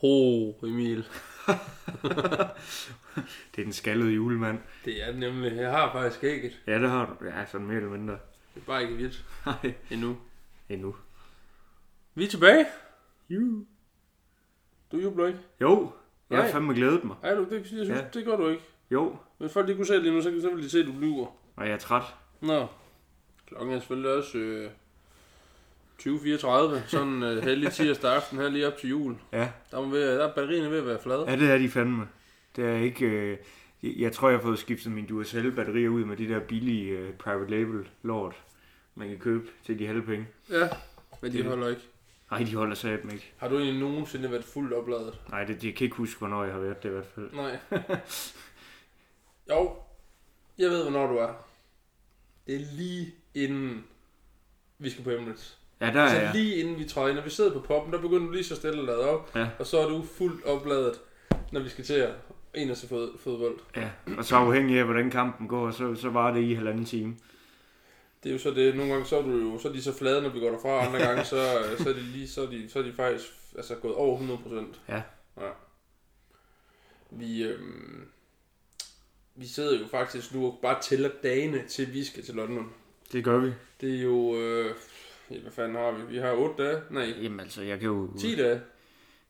Ho, ho, Emil. Det er den skaldede julemand. Det er nemlig. Jeg har faktisk ægget. Ja, det har du. Ja, sådan mere eller mindre. Det er bare ikke hvidt Nej, endnu. endnu. Vi er tilbage. Ju. Du jubler ikke. Jo, jeg har fandme glædet mig. Ej, du, det, jeg synes, ja. det gør du ikke. Jo, Hvis folk lige kunne se det lige nu, så, så ville de se, at du lyver. og jeg er træt. Nå. Klokken er selvfølgelig også øh, 20.34. Sådan en øh, heldig tirsdag aften her lige op til jul. Ja, Der, må der er batterierne ved at være flade. ja det er de fandme. Det er ikke... Øh, jeg- jeg tror, jeg har fået skiftet mine Duracell-batterier ud med de der billige øh, private label lort, man kan købe til de halve penge. Ja, men de Det- holder ikke. Nej, de holder sig ikke. Har du egentlig nogensinde været fuldt opladet? Nej, det, jeg kan ikke huske, hvornår jeg har været det i hvert fald. Nej. jo, jeg ved, hvornår du er. Det er lige inden vi skal på Emirates. Ja, der er Altså jeg. lige inden vi træder ind. Når vi sidder på poppen, der begynder du lige så stille at lade op. Ja. Og så er du fuldt opladet, når vi skal til at ind og se fod, fodbold. Ja, og så afhængig af, hvordan kampen går, så, så var det i halvanden time. Det er jo så det. Nogle gange så er, du jo, så er de så flade, når vi går derfra. Andre gange så, så, er de lige, så, er de, så er de faktisk altså, gået over 100 procent. Ja. ja. Vi, øhm, vi sidder jo faktisk nu og bare tæller dagene til vi skal til London. Det gør vi. Det er jo... Øh, hvad fanden har vi? Vi har 8 dage? Nej, Jamen altså, jeg kan jo, 10 dage.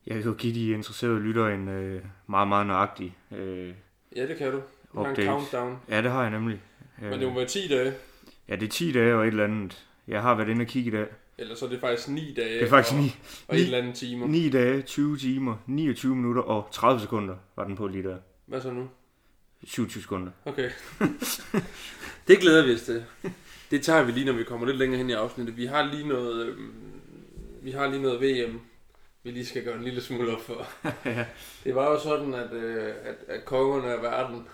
jeg kan jo give de interesserede lyttere en øh, meget, meget nøjagtig øh, Ja, det kan du. Du har en countdown. Ja, det har jeg nemlig. Øh, Men det må være 10 dage. Ja, det er 10 dage og et eller andet. Jeg har været inde og kigge i dag. Eller så er det faktisk 9 dage. Det er faktisk og, 9, og et eller andet timer. 9 dage, 20 timer, 29 minutter og 30 sekunder var den på lige der. Hvad så nu? 27 sekunder. Okay. det glæder vi os til. Det tager vi lige, når vi kommer lidt længere hen i afsnittet. Vi har lige noget, øhm, vi har lige noget VM, vi lige skal gøre en lille smule op for. Ja. Det var jo sådan, at, øh, at, at kongerne af verden,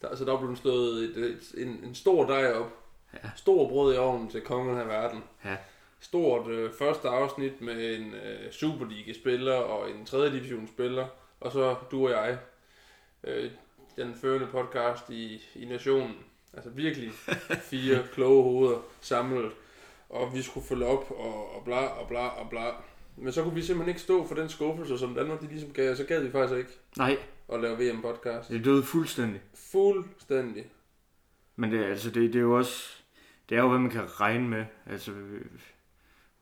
der, altså der blev stået et, et, en, en stor dej op. Ja. Stor brød i ovnen til kongerne af verden. Ja. Stort øh, første afsnit med en øh, Superliga-spiller og en 3. division-spiller. Og så du og jeg. Øh, den førende podcast i, i nationen. Altså virkelig fire kloge hoveder samlet. Og vi skulle følge op og, og bla og bla og bla. Men så kunne vi simpelthen ikke stå for den skuffelse, som Danmark de ligesom gav. Så gad vi faktisk ikke Nej, at lave VM-podcast. det døde fuldstændig. Fuldstændig. Men det, altså, det, det er jo også... Det er jo, hvad man kan regne med. Altså,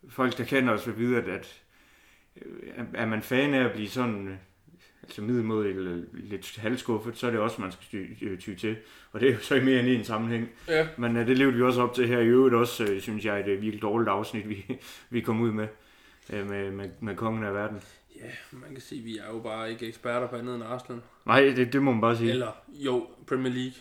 folk, der kender os, vil vide, at, at er man fan af at blive sådan altså middelmodig eller lidt halvskuffet, så er det også, man skal ty, øh, ty til. Og det er jo så i mere end en sammenhæng. Ja, Men uh, det levede vi også op til her i øvrigt også, uh, synes jeg, et uh, virkelig dårligt afsnit, vi, vi kom ud med, uh, med, med, med kongen af verden. ja, man kan sige, at vi er jo bare ikke eksperter på andet end Arsenal. Nej, det, det må man bare sige. Eller, jo, Premier League.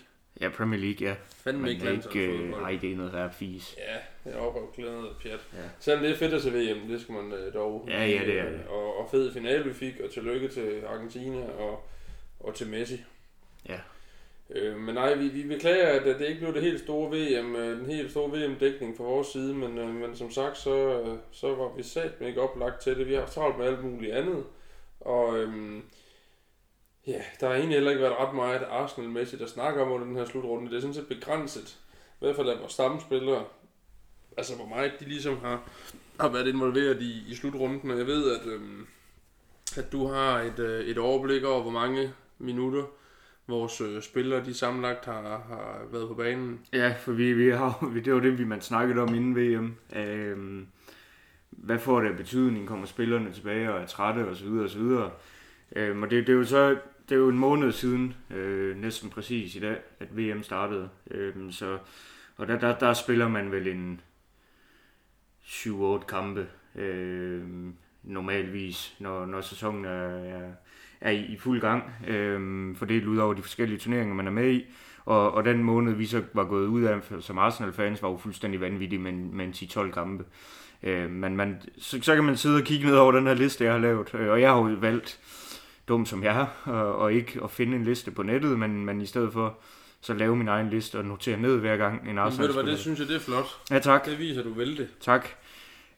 Ja, Premier League, ja. Fandme Men ikke ikke, landsholdsfodbold. nej, det er noget, der er fis. Ja, det er oprøvklædet og pjat. Ja. Selvom det er fedt at se VM, det skal man øh, dog. Ja, ja, det er det. Og, og fed finale vi fik, og tillykke til Argentina og, og til Messi. Ja. Øh, men nej, vi, vi beklager, at øh, det ikke blev det helt store VM, øh, den helt store VM-dækning fra vores side, men, øh, men som sagt, så, øh, så var vi sat ikke oplagt til det. Vi har haft travlt med alt muligt andet, og øhm, ja, der har egentlig heller ikke været ret meget Arsenal-mæssigt at snakke om under den her slutrunde. Det er sådan set begrænset, i hvert fald af vores stamspillere, altså hvor meget de ligesom har, har været involveret i, i slutrunden, og jeg ved, at, øhm, at du har et, øh, et overblik over, hvor mange minutter vores øh, spillere, de sammenlagt har, har været på banen. Ja, for vi, vi har, det var det, vi man snakkede om inden VM. Øhm, hvad får det af betydning? Kommer spillerne tilbage og er trætte osv. osv. Øhm, og det, det, er jo så det er jo en måned siden, øh, næsten præcis i dag, at VM startede. Øh, så, og der, der, der spiller man vel en 7-8 kampe øh, normalvis, når, når sæsonen er, er, er i, i fuld gang, øh, fordelt ud over de forskellige turneringer, man er med i. Og, og den måned, vi så var gået ud af som Arsenal-fans, var jo fuldstændig vanvittig med, med en 10-12 kampe. Øh, men man, så, så kan man sidde og kigge ned over den her liste, jeg har lavet. Øh, Og jeg har jo valgt, dum som jeg er, og, og ikke at finde en liste på nettet, men, men i stedet for så lave min egen liste og notere ned hver gang en Men ved arsenal du hvad, det synes jeg, det er flot. Ja, tak. Det viser, du vil det. Tak.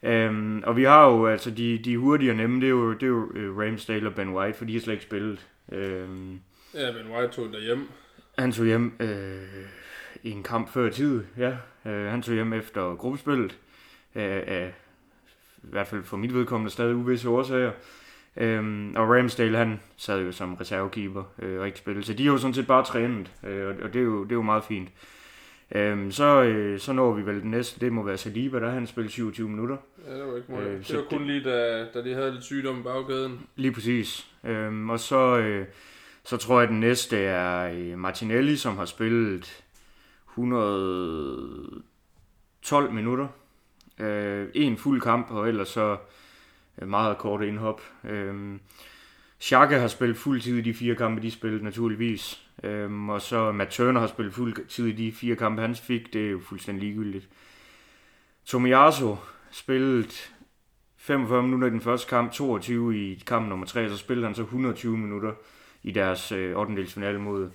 Øhm, og vi har jo, altså de, de hurtige og nemme, det er jo, det er jo øh, Ramsdale og Ben White, for de har slet ikke spillet. Øhm, Ja, men White tog derhjem. han tog hjem øh, i en kamp før tid, ja. Øh, han tog hjem efter gruppespillet, øh, af, i hvert fald for mit vedkommende stadig uvisse årsager. Øhm, og Ramsdale, han sad jo som reservekeeper øh, og ikke spillet. Så de er jo sådan set bare trænet, øh, og det er, jo, det er jo meget fint. Øhm, så, øh, så når vi vel den næste, det må være Saliba, der han spillet 27 minutter. Ja, det var ikke meget. Øh, det var kun det, lige, da, da de havde lidt sygdom i baggaden. Lige præcis. Øhm, og så, øh, så tror jeg, at den næste er øh, Martinelli, som har spillet 112 minutter. Øh, en fuld kamp, og ellers så Øh, meget kort indhop. Øhm, Xhaka har spillet fuld tid i de fire kampe, de spillede naturligvis. Øhm, og så Matt Turner har spillet fuld tid i de fire kampe, han fik. Det er jo fuldstændig ligegyldigt. Tomiyasu spillet 45 minutter i den første kamp, 22 i kamp nummer 3, så spillede han så 120 minutter i deres øh, 8. mod,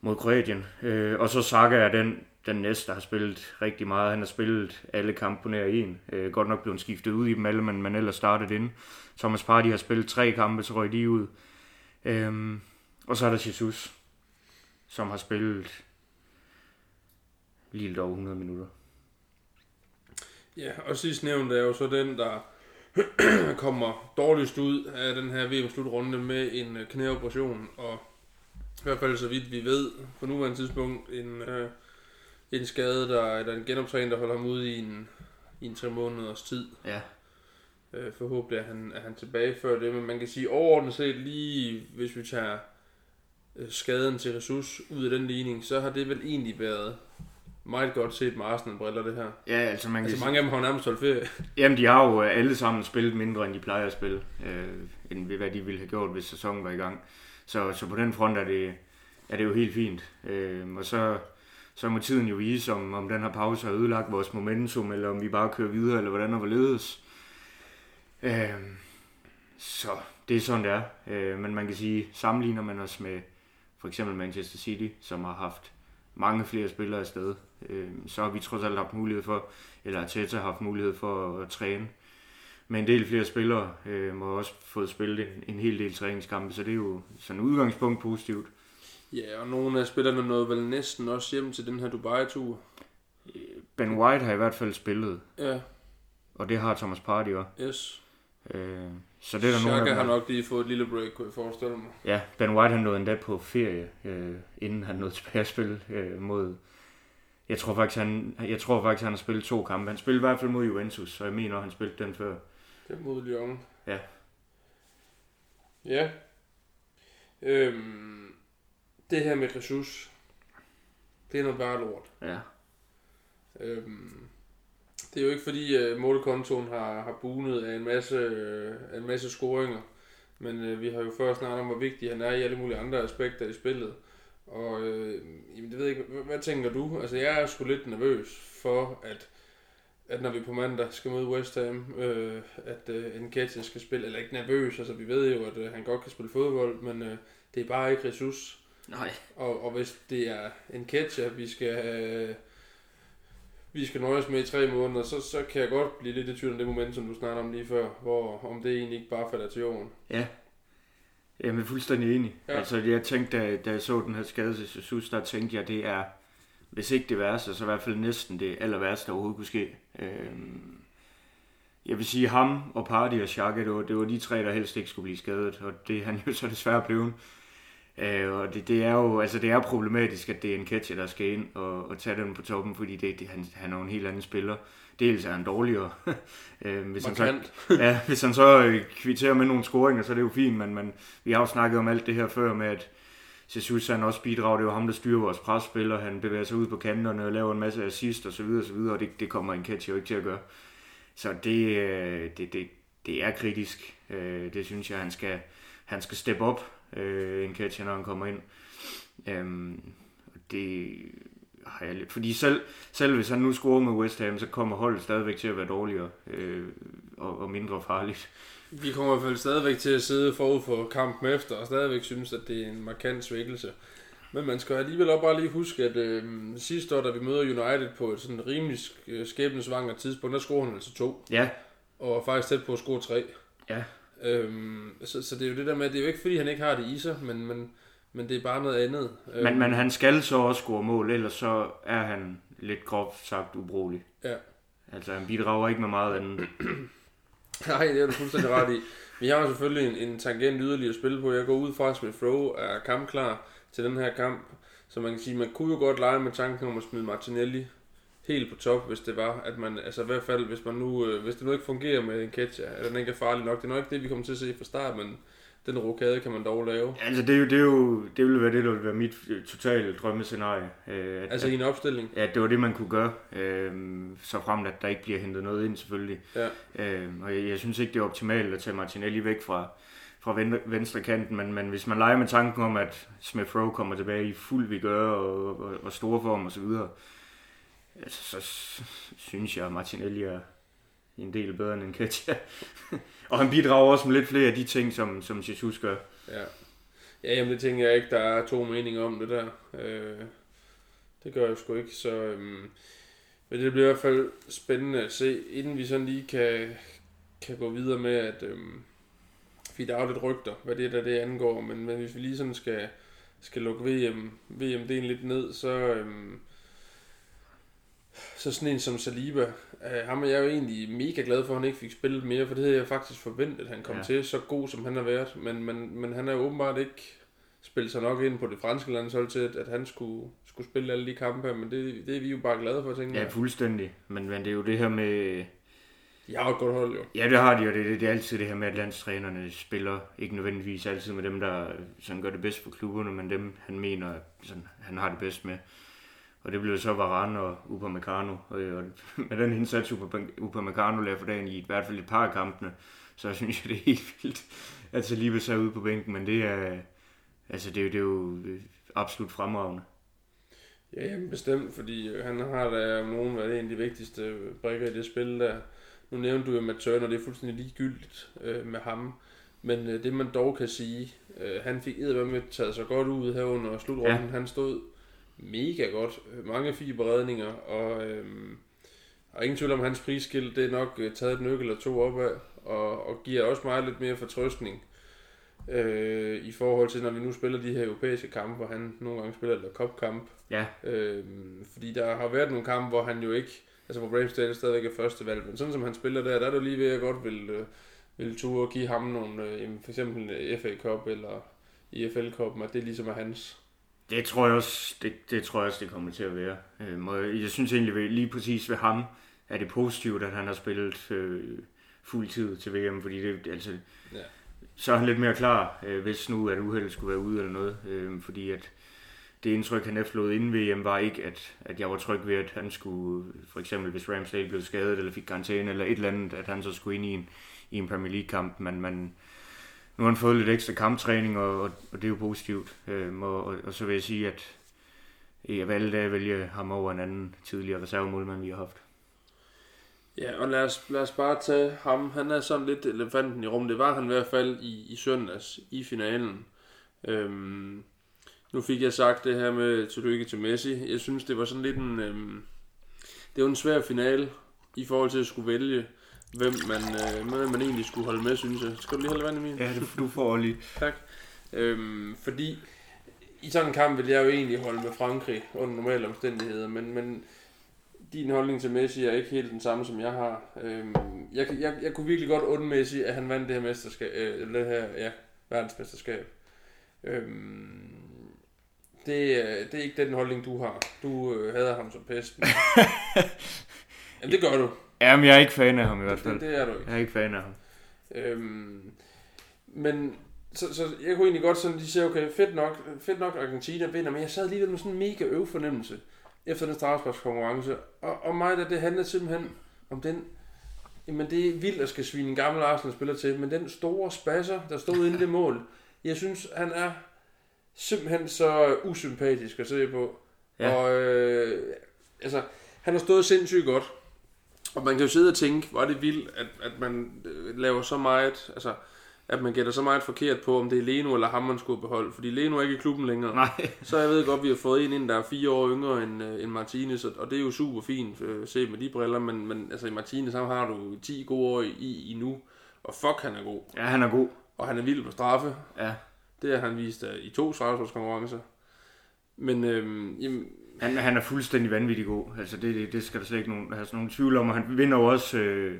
mod Kroatien. Øh, og så Saka er den, den næste, der har spillet rigtig meget. Han har spillet alle kampe på nær en. Øh, godt nok blevet skiftet ud i dem alle, men man ellers startet ind. Thomas Party har spillet tre kampe, så røg de ud. Øhm, og så er der Jesus, som har spillet lige lidt over 100 minutter. Ja, og sidst nævnt er jo så den, der kommer dårligst ud af den her VM-slutrunde med en øh, knæoperation, og i hvert fald så vidt vi ved, på nuværende tidspunkt, en, øh, en skade, der, eller en genoptræning, der holder ham ude i en, i en tre måneders tid. Ja. Øh, forhåbentlig er han, er han tilbage før det, men man kan sige overordnet set lige, hvis vi tager øh, skaden til ressource ud af den ligning, så har det vel egentlig været meget godt set med Arsenal-briller, det her. Ja, altså man kan altså, mange af dem har nærmest holdt ferie. Jamen, de har jo alle sammen spillet mindre, end de plejer at spille, øh, end hvad de ville have gjort, hvis sæsonen var i gang. Så, så på den front er det, er det jo helt fint. Øh, og så, så må tiden jo vise, om, om den her pause har ødelagt vores momentum, eller om vi bare kører videre, eller hvordan og hvorledes. Øh, så det er sådan, det er. Øh, men man kan sige, sammenligner man os med for eksempel Manchester City, som har haft mange flere spillere afsted, øh, så har vi trods alt haft mulighed for, eller Arteta har haft mulighed for at, at træne med en del flere spillere, øh, og også fået spillet en, en hel del træningskampe, så det er jo sådan et udgangspunkt positivt. Ja, og nogle af spillerne nåede vel næsten også hjem til den her Dubai-tur. Ben White har i hvert fald spillet. Ja. Og det har Thomas Partey også. Yes. Øh, så det er der Chaka nogen, der har nok lige fået et lille break, kunne jeg forestille mig. Ja, Ben White han nåede endda på ferie, øh, inden han nåede tilbage at spille øh, mod... Jeg tror, faktisk, han, jeg tror faktisk, han har spillet to kampe. Han spillede i hvert fald mod Juventus, så jeg mener, han spillede den før. Det mod Lyon. Ja. Ja. Øhm, det her med Jesus, det er noget bare lort. Ja. Øhm, det er jo ikke fordi uh, målkontoen har, har bunet af en masse, uh, en masse scoringer, men uh, vi har jo før snart om, hvor vigtig han er i alle mulige andre aspekter i spillet. Og uh, jamen, det ved jeg ikke, hvad, hvad tænker du? Altså jeg er sgu lidt nervøs for, at at når vi på mandag skal møde West Ham, øh, at øh, Nketiah skal spille, eller ikke nervøs, altså vi ved jo, at øh, han godt kan spille fodbold, men øh, det er bare ikke ressource. Nej. Og, og hvis det er Nketiah, vi skal have, vi skal nøjes med i tre måneder, så, så kan jeg godt blive lidt i tvivl om det moment, som du snakker om lige før, hvor om det egentlig ikke bare falder til jorden. Ja, jeg er fuldstændig enig. Ja. Altså, jeg tænkte, da, da jeg så den her skade til Jesus, der tænkte jeg, det er, hvis ikke det værste, så i hvert fald næsten det aller værste, der overhovedet kunne ske. Øhm, jeg vil sige, ham og Party og Xhaka, det var, det var de tre, der helst ikke skulle blive skadet, og det er han jo så desværre blevet. Øh, og det, det, er jo altså det er problematisk, at det er en catcher, der skal ind og, og tage den på toppen, fordi det, det, han, han er en helt anden spiller. Dels er han dårligere. øh, hvis, han så, ja, hvis han så øh, kvitterer med nogle scoringer, så er det jo fint, men, men vi har jo snakket om alt det her før med, at Jesus han også bidrager, det er jo ham, der styrer vores presspiller, han bevæger sig ud på kanterne og laver en masse assist og så videre og så videre, og det, det kommer en catch jo ikke til at gøre. Så det, øh, det, det, det er kritisk. Øh, det synes jeg, han skal, han skal steppe op, øh, en catcher, når han kommer ind. Øhm, det har jeg lidt. Fordi selv, selv hvis han nu scorer med West Ham, så kommer holdet stadigvæk til at være dårligere øh, og, og mindre farligt. Vi kommer i hvert fald stadigvæk til at sidde forud for kampen efter, og stadigvæk synes, at det er en markant svækkelse. Men man skal alligevel også bare lige huske, at øh, sidste år, da vi møder United på et sådan rimelig skæbnesvanger tidspunkt, der scorer han altså to. Ja. Og faktisk tæt på at score tre. Ja. Øhm, så, så det er jo det der med, det er jo ikke fordi, han ikke har det i sig, men, men, men det er bare noget andet. Men, øhm, men han skal så også score mål, ellers så er han lidt groft sagt ubrugelig. Ja. Altså han bidrager ikke med meget andet. Nej, det er du fuldstændig ret i. Vi har selvfølgelig en, en tangent yderligere at spille på. Jeg går ud fra, at Smith Rowe er kampklar til den her kamp. Så man kan sige, man kunne jo godt lege med tanken om at smide Martinelli helt på top, hvis det var, at man, altså i hvert fald, hvis man nu, øh, hvis det nu ikke fungerer med en Ketcha, eller den ikke er farlig nok, det er nok ikke det, vi kommer til at se fra start, men den rokade kan man dog lave. Altså, det, er jo, det, er jo, det ville være det, der ville være mit øh, totale drømmescenarie. Øh, at, altså i en opstilling? Ja, det var det, man kunne gøre, øh, så frem at der ikke bliver hentet noget ind, selvfølgelig. Ja. Øh, og jeg, jeg synes ikke, det er optimalt at tage Martinelli væk fra, fra venstre, venstre kanten, men, men hvis man leger med tanken om, at Smith Rowe kommer tilbage i fuld vi gør og, og, og store form osv., så, altså, så synes jeg, at Martinelli er en del bedre end Ketja. og han bidrager også med lidt flere af de ting, som, som Jesus gør. Ja. Ja, jamen det tænker jeg ikke, der er to meninger om det der. Øh, det gør jeg sgu ikke, så... Øhm, men det bliver i hvert fald spændende at se, inden vi sådan lige kan, kan gå videre med, at... Øhm, fordi der er jo lidt rygter, hvad det der det angår, men, men hvis vi lige sådan skal, skal lukke VM, VM-delen lidt ned, så... Øhm, så sådan en som Saliba, øh, ham er jeg jo egentlig mega glad for, at han ikke fik spillet mere, for det havde jeg faktisk forventet, at han kom ja. til, så god som han har været. Men, men, men han er jo åbenbart ikke spillet sig nok ind på det franske landshold til, at, at han skulle, skulle spille alle de kampe men det, det er vi jo bare glade for, tænker jeg. Ja, fuldstændig. Men, men det er jo det her med... De har et godt hold, jo. Ja, det har de, og det, det, det er altid det her med, at landstrænerne spiller ikke nødvendigvis altid med dem, der sådan gør det bedst for klubberne, men dem, han mener, sådan, han har det bedst med. Og det blev så Varane og Upamecano. Og, og med den indsats, Upamecano lavede for dagen i, i hvert fald et par af kampene, så synes jeg, det er helt vildt, at Saliba så ude på bænken. Men det er, altså, det er, det er jo absolut fremragende. Ja, jamen bestemt, fordi øh, han har da om nogen været en af de vigtigste brikker i det spil der. Nu nævnte du jo med Turner, det er fuldstændig ligegyldigt øh, med ham. Men øh, det man dog kan sige, øh, han fik med taget sig godt ud her under slutrunden. Ja. Han stod mega godt. Mange fiberredninger, og øhm, og ingen tvivl om hans prisskilt, det er nok øh, taget et nykke eller to op af, og, og giver også meget lidt mere fortrøstning øh, i forhold til, når vi nu spiller de her europæiske kampe, hvor han nogle gange spiller eller cup-kamp. Ja. Øh, fordi der har været nogle kampe, hvor han jo ikke, altså hvor Ramsdale stadigvæk er første valg, men sådan som han spiller der, der er du lige ved at godt vil, øh, vil ture og give ham nogle, øh, for eksempel FA Cup eller IFL Cup, at det ligesom er hans. Det tror jeg også, det, det tror jeg også, det kommer til at være. Øh, jeg synes egentlig lige præcis ved ham, er det positivt, at han har spillet øh, fuld tid til VM, fordi det, altså, ja. så er han lidt mere klar, øh, hvis nu at uheldet skulle være ude eller noget, øh, fordi at det indtryk, han efterlod inden VM, var ikke, at, at jeg var tryg ved, at han skulle, for eksempel hvis Ramsdale blev skadet, eller fik karantæne, eller et eller andet, at han så skulle ind i en, i en Premier League-kamp, men man, nu har han fået lidt ekstra kamptræning, og, og, det er jo positivt. Øhm, og, og, og så vil jeg sige, at jeg valgte at vælge ham over en anden tidligere reservemålmand, vi har haft. Ja, og lad os, lad os bare tage ham. Han er sådan lidt elefanten i rummet. Det var han i hvert fald i, i søndags i finalen. Øhm, nu fik jeg sagt det her med tillykke til Messi. Jeg synes, det var sådan lidt en... Øhm, det var en svær finale i forhold til at skulle vælge hvem man, øh, hvem man egentlig skulle holde med, synes jeg. Skal du lige holde vand min? Ja, det, du får lige. tak. Øhm, fordi i sådan en kamp vil jeg jo egentlig holde med Frankrig under normale omstændigheder, men, men din holdning til Messi er ikke helt den samme, som jeg har. Øhm, jeg, jeg, jeg kunne virkelig godt undre Messi, at han vandt det her mesterskab, øh, det her, ja, verdensmesterskab. Øhm, det, det er ikke den holdning, du har. Du øh, hader ham som pesten. Jamen, det gør du. Jamen, jeg er ikke fan af ham i hvert fald. Det, det er du ikke. Jeg er ikke fan af ham. Øhm, men så, så jeg kunne egentlig godt sådan lige sige, okay, fedt nok, fedt nok Argentina vinder, men jeg sad alligevel med sådan en mega øv fornemmelse efter den strafsparkskonkurrence. Og, og mig, der det handler simpelthen om den, jamen det er vildt at skal svine en gammel Arsenal-spiller til, men den store spasser, der stod inde i det mål, jeg synes, han er simpelthen så usympatisk at se på. Ja. Og øh, altså, han har stået sindssygt godt. Og man kan jo sidde og tænke, hvor er det vildt, at, at man øh, laver så meget, altså, at man gætter så meget forkert på, om det er Leno eller ham, man skulle beholde. Fordi Leno er ikke i klubben længere. Nej. Så jeg ved godt, at vi har fået en ind, der er fire år yngre end, øh, end Martinez, og det er jo super fint øh, set med de briller, men, men altså i Martinez, så har du 10 gode år i, i nu, og fuck, han er god. Ja, han er god. Og han er vild på straffe. Ja. Det har han vist uh, i to straffesparkskonkurrencer. Men øhm, jamen, han, han er fuldstændig vanvittig god. Altså det, det, det skal der slet ikke nogen, have sådan nogen tvivl om. Og han vinder jo også øh,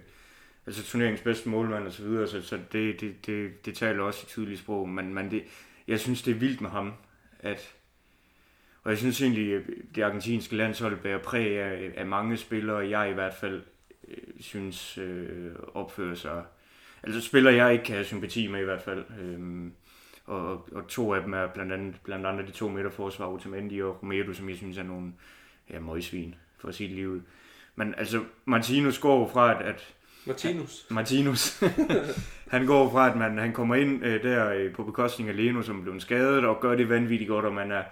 altså turneringens bedste målmand og så videre, så, så det, det, det, det taler også i tydeligt sprog, men, men det, jeg synes, det er vildt med ham, at og jeg synes egentlig, at det argentinske landshold bærer præg af, af mange spillere, jeg i hvert fald øh, synes øh, opfører sig. Altså spiller jeg ikke kan have sympati med i hvert fald. Øh, og, og to af dem er blandt andet, blandt andet de to midterforsvar, Otamendi og Romero, som jeg synes er nogle ja, møgsvin, for at sige det livet. Men altså, Martinus går fra, at, at Martinus. Martinus. han går fra, at man, han kommer ind øh, der øh, på bekostning af Leno, som blev skadet, og gør det vanvittigt godt, og man er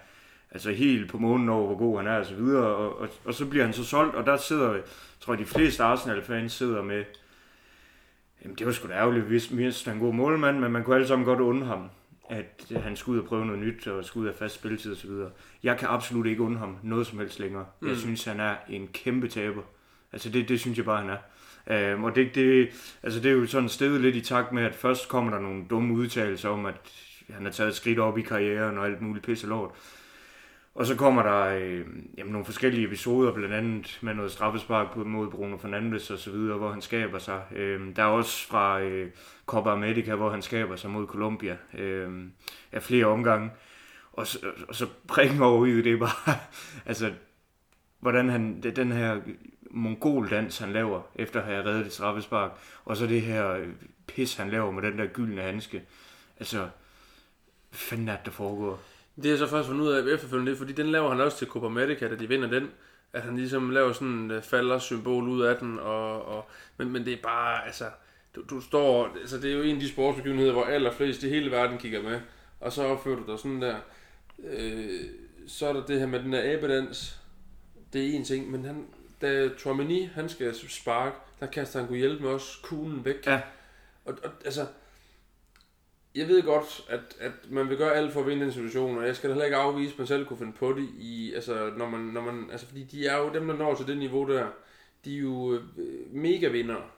altså helt på månen over, hvor god han er og så videre. Og, og, og så bliver han så solgt, og der sidder, tror jeg, de fleste Arsenal-fans sidder med, jamen det var sgu da ærgerligt, hvis, han er en god målmand, men man kunne alle sammen godt undre ham, at han skulle ud og prøve noget nyt, og skulle ud af fast spilletid og så videre. Jeg kan absolut ikke undre ham noget som helst længere. Mm. Jeg synes, han er en kæmpe taber. Altså det, det synes jeg bare, han er. Øhm, og det, det, altså det er jo sådan stedet lidt i takt med, at først kommer der nogle dumme udtalelser om, at han har taget et skridt op i karrieren og alt muligt pisse lort. Og så kommer der øh, jamen, nogle forskellige episoder, blandt andet med noget straffespark mod Bruno Fernandes og så videre, hvor han skaber sig. Øh, der er også fra øh, Copa America, hvor han skaber sig mod Colombia øh, af flere omgange. Og så, og så prikken over i det er bare, altså, hvordan han, den her mongoldans, han laver, efter at have reddet et straffespark, og så det her øh, pis, han laver med den der gyldne handske. Altså, hvad fanden er det, der foregår? Det er så først fundet ud af efterfølgende, fordi den laver han også til Copa America, da de vinder den. At han ligesom laver sådan en uh, falder-symbol ud af den. Og, og, men, men det er bare, altså, du, du står, altså det er jo en af de sportsbegivenheder, hvor allerflest i hele verden kigger med. Og så opfører du dig sådan der. Øh, så er der det her med den der abedans. Det er en ting, men han, da Tromini, han skal sparke, der kaster han kunne hjælpe med os kuglen væk. Ja. Og, og altså, jeg ved godt, at, at man vil gøre alt for at vinde den situation, og jeg skal da heller ikke afvise, at man selv kunne finde på det, i, altså, når man, når man, altså, fordi de er jo dem, der når til det niveau der, de er jo øh, mega vinder.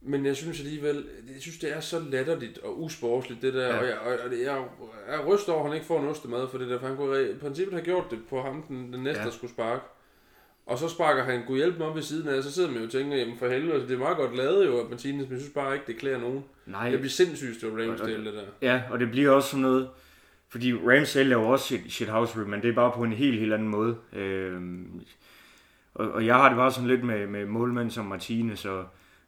Men jeg synes alligevel, jeg synes, det er så latterligt og usportsligt, det der, ja. og, jeg, og, og jeg, jeg er rystet over, at han ikke får en ostemad for det der, for han kunne i princippet have gjort det på ham, den, den næste, ja. der skulle sparke. Og så sparker han kunne hjælpe mig op ved siden af, så sidder man jo og tænker, jamen for helvede, altså, det er meget godt lavet jo af Martinez, men jeg synes bare ikke, det klæder nogen. Nej. Det bliver sindssygt, det var Ramsdale, det der. Ja, og det bliver også sådan noget, fordi Ramsdale laver også shit, shit house men det er bare på en helt, helt anden måde. Øhm, og, og, jeg har det bare sådan lidt med, med målmænd som Martinez, og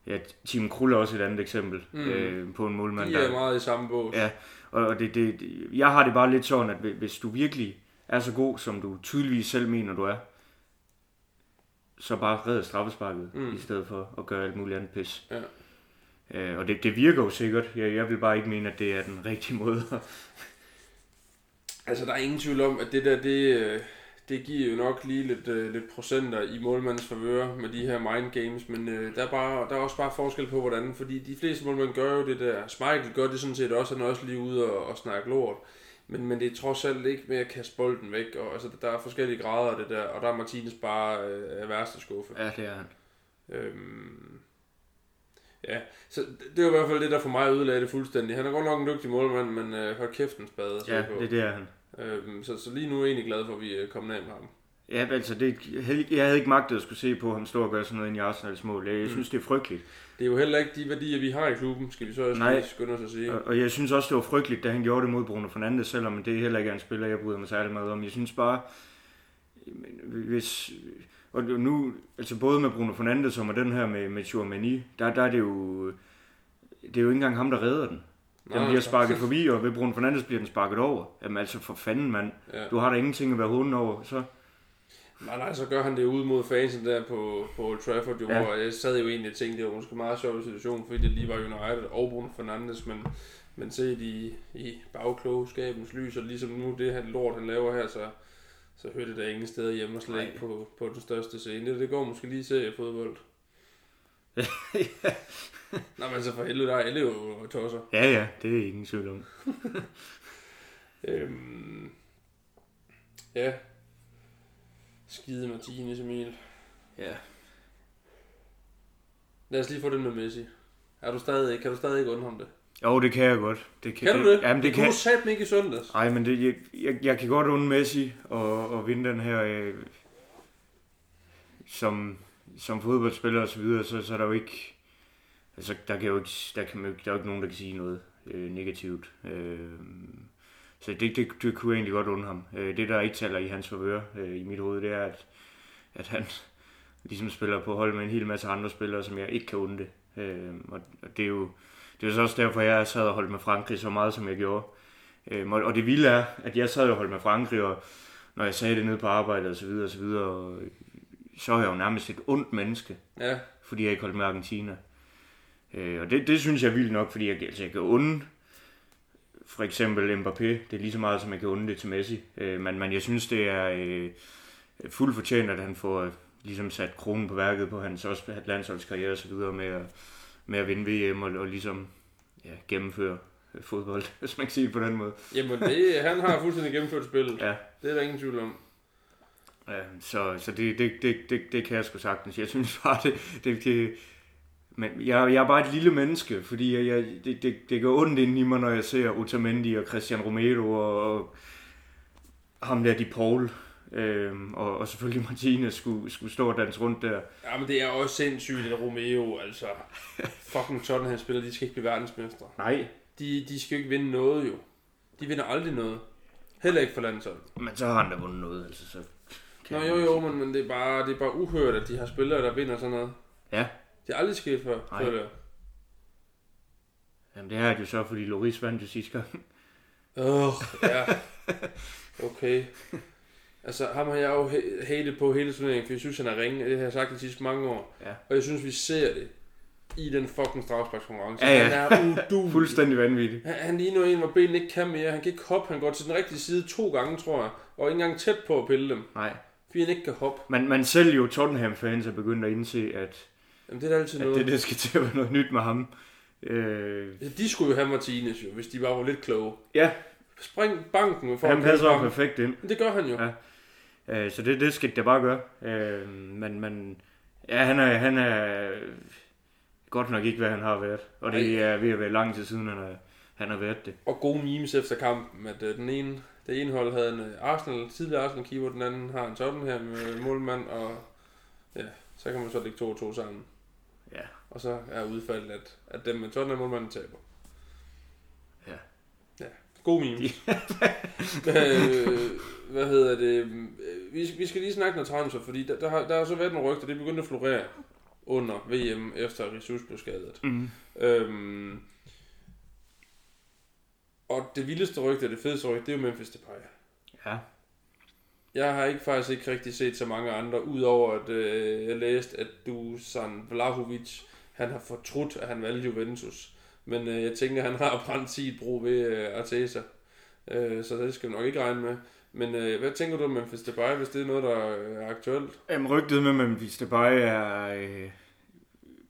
ja, Tim Krul er også et andet eksempel mm. øh, på en målmand. De er der, meget i samme bås. Ja, og, og det, det, jeg har det bare lidt sådan, at hvis du virkelig er så god, som du tydeligvis selv mener, du er, så bare redde straffesparket, mm. i stedet for at gøre alt muligt andet pis. Ja. Øh, og det, det virker jo sikkert. Jeg, jeg vil bare ikke mene, at det er den rigtige måde. altså, der er ingen tvivl om, at det der, det, øh, det giver jo nok lige lidt, uh, lidt procenter i målmandens favør med de her mind games, men uh, der, er bare, der er også bare forskel på, hvordan, fordi de fleste målmænd gør jo det der. Schmeichel gør det sådan set også, han er også lige ude og, og snakke lort. Men, men det er trods alt ikke med at kaste bolden væk. Og, altså, der er forskellige grader af det der, og der er Martinez bare øh, værste skuffe. Ja, det er han. Øhm, ja, så det var i hvert fald det, der for mig ødelagde det fuldstændig. Han er godt nok en dygtig målmand, men øh, hold kæft en spade. Ja, det, det er han. Øhm, så, så lige nu er jeg egentlig glad for, at vi er kommet af med ham. Ja, altså, det, jeg havde ikke magtet at skulle se på ham stå og gøre sådan noget ind i Arsenals mål. Jeg, jeg mm. synes, det er frygteligt. Det er jo heller ikke de værdier, vi har i klubben, skal vi så også Nej. skynde os at sige. Og, og jeg synes også, det var frygteligt, da han gjorde det mod Bruno Fernandes, selvom det heller ikke er en spiller, jeg bryder mig særlig meget om. Jeg synes bare, hvis... Og nu, altså både med Bruno Fernandes og med den her med, med Chouamani, der, der er det jo... Det er jo ikke engang ham, der redder den. Den bliver sparket forbi, og ved Bruno Fernandes bliver den sparket over. Jamen altså for fanden, mand. Ja. Du har da ingenting at være hunden over, så Nej, nej, så gør han det ud mod fansen der på, på Old Trafford, jo, ja. og jeg sad jo egentlig og tænkte, det var måske en meget sjov situation, fordi det lige var United og Bruno Fernandes, men, men set i, i bagklogskabens lys, og ligesom nu det her lort, han laver her, så, så hører det da ingen steder hjemme og slet ikke på, på den største scene. Det, det går måske lige til fodbold. ja. Nå, men så for helvede, der er alle jo tosser. Ja, ja, det er ingen tvivl om. øhm, ja, Skide Martinez, Emil. Ja. Lad os lige få det med Messi. Er du stadig, kan du stadig ikke ham det? Jo, det kan jeg godt. Det kan, kan du det? Jamen, det, det kan du satme ikke i søndags. Nej, men det, jeg, jeg, jeg, kan godt undre Messi og, og vinde den her øh, som, som fodboldspiller og så videre, så, så er der jo ikke altså, der, kan jo ikke, der, kan, der er jo ikke nogen, der kan sige noget øh, negativt. Øh, så det, det, det kunne jeg egentlig godt undre ham. Øh, det, der ikke taler i hans favør øh, i mit hoved, det er, at, at han ligesom spiller på hold med en hel masse andre spillere, som jeg ikke kan undre. Øh, og, og det er jo det er så også derfor, jeg sad og holdt med Frankrig så meget, som jeg gjorde. Øh, og, og det vilde er, at jeg sad og holdt med Frankrig, og når jeg sagde det nede på arbejde og så videre og så videre, og, så er jeg jo nærmest et ondt menneske Ja, fordi jeg ikke holdt med Argentina. Øh, og det, det synes jeg er vildt nok, fordi jeg, altså, jeg kan unde for eksempel Mbappé, det er lige så meget, som jeg kan unde det til Messi. Øh, men, men jeg synes, det er øh, fuldt fortjent, at han får øh, ligesom sat kronen på værket på hans også landsholdskarriere og så videre med at, med at vinde VM og, og ligesom ja, gennemføre øh, fodbold, hvis man kan sige det på den måde. jamen det, han har fuldstændig gennemført spillet. Ja. Det er der ingen tvivl om. Ja, så så det, det, det, det, det kan jeg sgu sagtens. Jeg synes bare, det, det, det men jeg, jeg er bare et lille menneske, fordi jeg, jeg, det, det, det går ondt ind i mig, når jeg ser Otamendi og Christian Romero og, og ham der, de Paul, øhm, og, og selvfølgelig Martinez skulle, skulle stå og danse rundt der. Ja, men det er også sindssygt, at Romeo, altså, fucking Tottenham spiller, de skal ikke blive verdensmestre. Nej, De, de skal jo ikke vinde noget, jo. De vinder aldrig noget. Heller ikke for landsholdet. men så har han da vundet noget, altså så... Nå jo jo, men, men det, er bare, det er bare uhørt, at de har spillere, der vinder sådan noget. Ja. Det er aldrig sket før, Nej. føler jeg. Jamen det er det jo så, fordi Loris vandt jo sidste gang. Åh, oh, ja. Okay. Altså, ham har jeg jo ha- hatet på hele turneringen, for jeg synes, han er ringe. Det har jeg sagt de sidste mange år. Ja. Og jeg synes, vi ser det i den fucking strafsparkskonkurrence. Ja, ja. Han er udulig. Fuldstændig vanvittigt. Han, han ligner en, hvor benene ikke kan mere. Han kan ikke hoppe. Han går til den rigtige side to gange, tror jeg. Og ikke engang tæt på at pille dem. Nej. Fordi han ikke kan hoppe. Men, men selv jo Tottenham-fans er begyndt at indse, at, Jamen, det er altid at noget. det, det skal til at være noget nyt med ham. Øh, De skulle jo have Martinez, jo, hvis de bare var lidt kloge. ja, Spring banken for han passer jo perfekt ind. Men det gør han jo. Ja. Øh, så det, det skal det bare gøre. Øh, men, men ja, han er, han er godt nok ikke, hvad han har været. Og det Ej. er ved at være lang tid siden, han har, han har været det. Og gode memes efter kampen, at øh, den ene, det ene hold havde en øh, Arsenal, tidligere Arsenal keeper, den anden har en Tottenham øh, målmand, og ja, så kan man så lægge to og to sammen. Og så er udfaldet, at, at dem med Tottenham målmanden taber. Ja. Ja, god meme. øh, hvad hedder det? Vi, vi skal lige snakke noget transfer, fordi der, der, har, der har så været nogle rygter, det begyndte at florere under VM, efter Jesus blev skadet. Mm. Øhm, og det vildeste rygte, det fedeste rygte, det er jo Memphis Depay. Ja. Jeg har ikke faktisk ikke rigtig set så mange andre, udover at øh, jeg læste, at Dusan Vlahovic, han har fortrudt, at han valgte Juventus. Men øh, jeg tænker, han har brændt sit bro ved øh, Arteta. Øh, så det skal vi nok ikke regne med. Men øh, hvad tænker du om Memphis Depay, hvis det er noget, der er aktuelt? Jamen, rygtet med Memphis Depay er øh,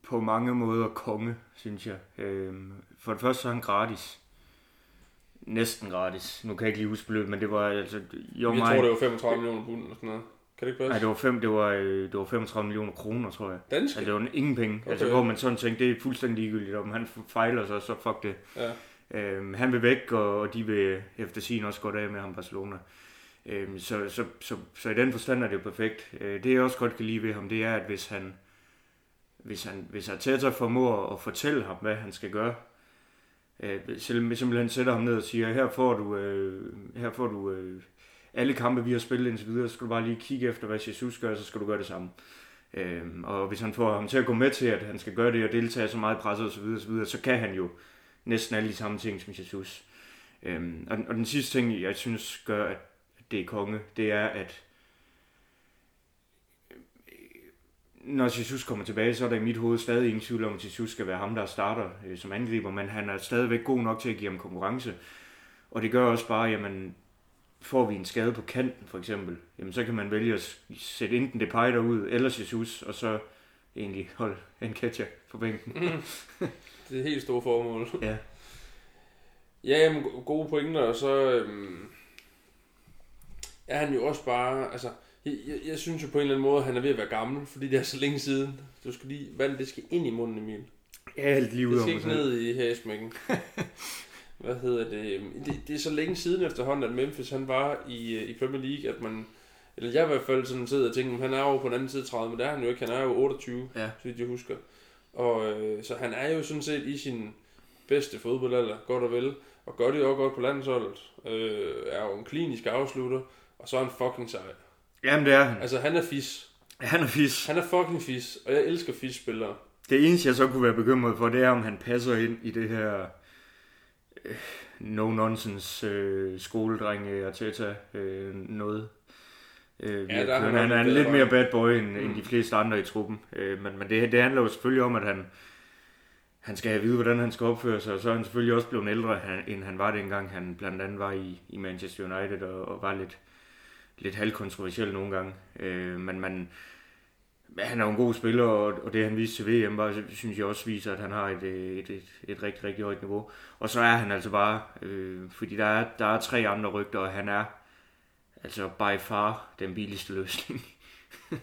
på mange måder konge, synes jeg. Øh, for det første så er han gratis. Næsten gratis. Nu kan jeg ikke lige huske beløbet, men det var altså... Jo, jeg tror, det var 35 millioner pund eller sådan noget. Kan det ikke Nej, passe? det var, fem, det, var, øh, det var 35 millioner kroner, tror jeg. Danske? Altså, det var ingen penge. Okay. Altså, hvor man sådan tænkte, det er fuldstændig ligegyldigt. Om han fejler sig, så fuck det. Ja. Øhm, han vil væk, og, og de vil efter sin også godt af med ham Barcelona. Øhm, så, så, så, så, i den forstand er det jo perfekt. Øh, det jeg også godt kan lide ved ham, det er, at hvis han hvis han hvis Arteta formår at fortælle ham, hvad han skal gøre, øh, simpelthen sætter ham ned og siger, her får du, øh, her får du øh, alle kampe, vi har spillet indtil videre, så skal du bare lige kigge efter, hvad Jesus gør, så skal du gøre det samme. Øhm, og hvis han får ham til at gå med til, at han skal gøre det og deltage så meget i presset osv., så, videre, så, videre, så kan han jo næsten alle de samme ting som Jesus. Øhm, og, og den sidste ting, jeg synes gør, at det er konge, det er, at når Jesus kommer tilbage, så er der i mit hoved stadig ingen tvivl om, at Jesus skal være ham, der starter øh, som angriber, men han er stadigvæk god nok til at give ham konkurrence. Og det gør også bare, jamen, får vi en skade på kanten for eksempel, jamen så kan man vælge at sætte enten Depay derud, eller Jesus, og så egentlig holde en catcher på bænken. Det er et helt stort formål. Ja. Ja, jamen, go- gode pointer, og så øhm, er han jo også bare, altså, jeg, jeg, jeg synes jo på en eller anden måde, at han er ved at være gammel, fordi det er så længe siden. Du skal lige, vand, det skal ind i munden, Emil. Alt lige ud Det skal ikke ned i hæsmækken. Hvad hedder det? det? Det er så længe siden efterhånden, at Memphis han var i, øh, i Premier League, at man, eller jeg i hvert fald sådan sidder og tænker, han er jo på den anden side 30, men det er han jo ikke, han er jo 28, Ja. så vidt jeg husker. Og øh, så han er jo sådan set i sin bedste fodboldalder, godt og vel, og gør det jo også godt på landsholdet. Øh, er jo en klinisk afslutter, og så er han fucking sej. Jamen, det er han. Altså, han er fis. Han er fis. Han er fucking fis, og jeg elsker fis-spillere. Det eneste, jeg så kunne være bekymret for, det er, om han passer ind i det her no-nonsense øh, skoledrenge Arteta øh, noget. Øh, Ja, der er han han, er lidt bedre. mere bad boy end, mm. End de fleste andre i truppen. Øh, men men det, det handler jo selvfølgelig om, at han, han skal have vide, hvordan han skal opføre sig. Og så er han selvfølgelig også blevet ældre, end han var dengang. Han blandt andet var i, i Manchester United og, og var lidt, lidt halvkontroversiel nogle gange. Øh, men man, men han er jo en god spiller, og, og det han viste til VM, var, synes jeg også viser, at han har et, øh, et, et, et rigtig, rigtig højt niveau. Og så er han altså bare, øh, fordi der er, der er tre andre rygter, og han er altså by far den billigste løsning.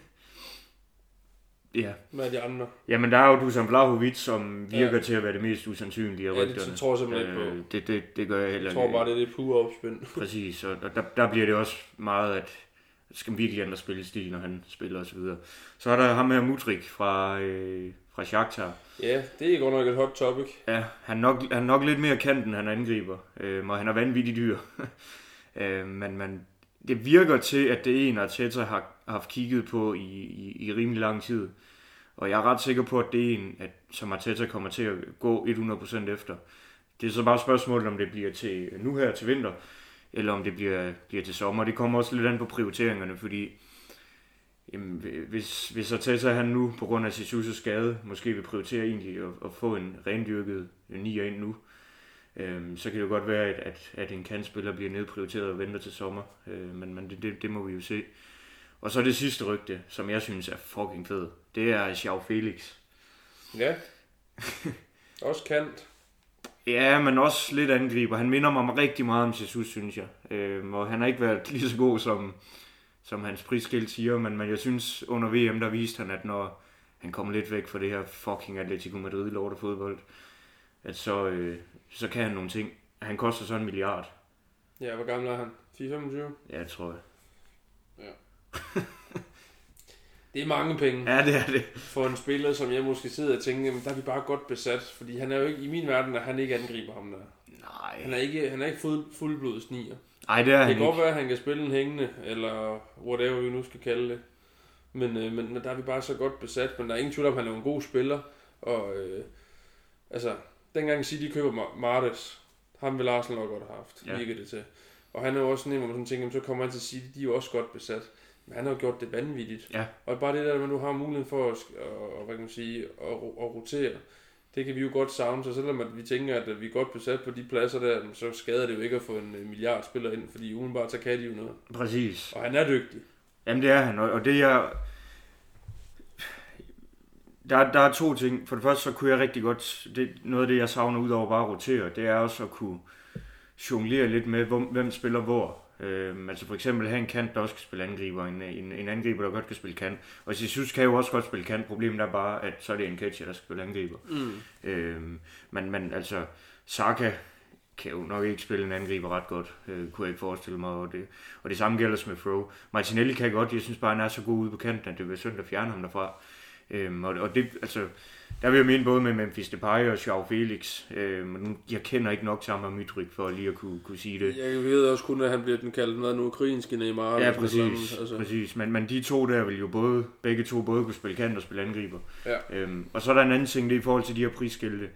ja. Hvad er de andre? Jamen, der er jo Dusan Vlahovic, som virker Ja. til at være det mest usandsynlige af Ja, det rygterne. tror jeg simpelthen ikke på. Øh, det, det, det gør jeg heller Jeg tror ikke. bare, det er det pure opspind. Præcis, og der, der bliver det også meget, at det skal virkelig ændre spillestil, når han spiller osv. Så, så er der ham her Mutrik fra, øh, fra Shakhtar. Ja, det er godt nok et hot topic. Ja, han er nok, han er nok lidt mere kant, end han angriber, øh, og han er vanvittig dyr. øh, men man, det virker til, at det er en, Arteta har haft kigget på i, i, i rimelig lang tid. Og jeg er ret sikker på, at det er en, at, som Arteta kommer til at gå 100% efter. Det er så bare spørgsmålet, om det bliver til nu her til vinter, eller om det bliver, bliver til sommer. Det kommer også lidt an på prioriteringerne, fordi jamen, hvis, hvis Arteta han nu, på grund af Sissus skade, måske vil prioritere egentlig at, at få en rendyrket nier ind nu, øhm, så kan det jo godt være, at, at, at en kantspiller bliver nedprioriteret og venter til sommer. Øh, men men det, det, det må vi jo se. Og så det sidste rygte, som jeg synes er fucking fed, det er Xiao Felix. Ja. Også kant. Ja, men også lidt angriber. Han minder mig rigtig meget om Jesus, synes jeg. Øhm, og han har ikke været lige så god, som, som hans prisskilt siger, men, men jeg synes, under VM, der viste han, at når han kommer lidt væk fra det her fucking Atletico Madrid lort af fodbold, at så, øh, så kan han nogle ting. Han koster så en milliard. Ja, hvor gammel er han? 4-25? Ja, tror jeg. Det er mange penge Ja, det er det. for en spiller, som jeg måske sidder og tænker, jamen, der er vi bare godt besat. Fordi han er jo ikke, i min verden, at han ikke angriber ham der. Han Nej. er ikke, han er ikke fuld, fuldblods nier. Nej, det er Det han kan godt være, at han kan spille en hængende, eller whatever vi nu skal kalde det. Men, øh, men, der er vi bare så godt besat. Men der er ingen tvivl om, at han er en god spiller. Og øh, altså, dengang City køber Ma- Martes, ham vil Arsenal nok godt have haft, Ja. virker det til. Og han er jo også sådan en, hvor man sådan tænker, så kommer han til City, de er jo også godt besat. Han har jo gjort det vanvittigt. Ja. Og bare det der, at du har muligheden for at, at, hvad kan man sige, at, at rotere, det kan vi jo godt savne. Så selvom at vi tænker, at vi er godt besat på de pladser der, så skader det jo ikke at få en øh, milliard spiller ind, fordi umiddelbart så kan de jo noget. Præcis. Og han er dygtig. Jamen det er han, og og det er... Der, der er to ting. For det første så kunne jeg rigtig godt... Det, noget af det, jeg savner ud over bare at rotere, det er også at kunne jonglere lidt med, hvem, hvem spiller hvor. Øhm, altså for eksempel have en kant, der også kan spille angriber, en, en, en angriber, der godt kan spille kant. Og Jesus kan jo også godt spille kant. Problemet er bare, at så er det en catcher, der skal spille angriber. Mm. Øhm, men, men altså, Saka kan jo nok ikke spille en angriber ret godt, øh, kunne jeg ikke forestille mig. Og det, og det samme gælder Smith Rowe. Martinelli kan godt, jeg synes bare, han er så god ude på kanten, at det vil synd at fjerne ham derfra. Øhm, og, og det, altså, der vil jeg mene både med Memphis Depay og Joao Felix. Øhm, men nu, jeg kender ikke nok til ham og for lige at kunne, kunne sige det. Jeg ved også kun, at han bliver den kaldt noget nu ukrainske Neymar. Ja, sådan præcis. Altså. præcis. Men, men de to der vil jo både, begge to både kunne spille kant og spille angriber. Ja. Øhm, og så er der en anden ting, det er i forhold til de her prisskilte,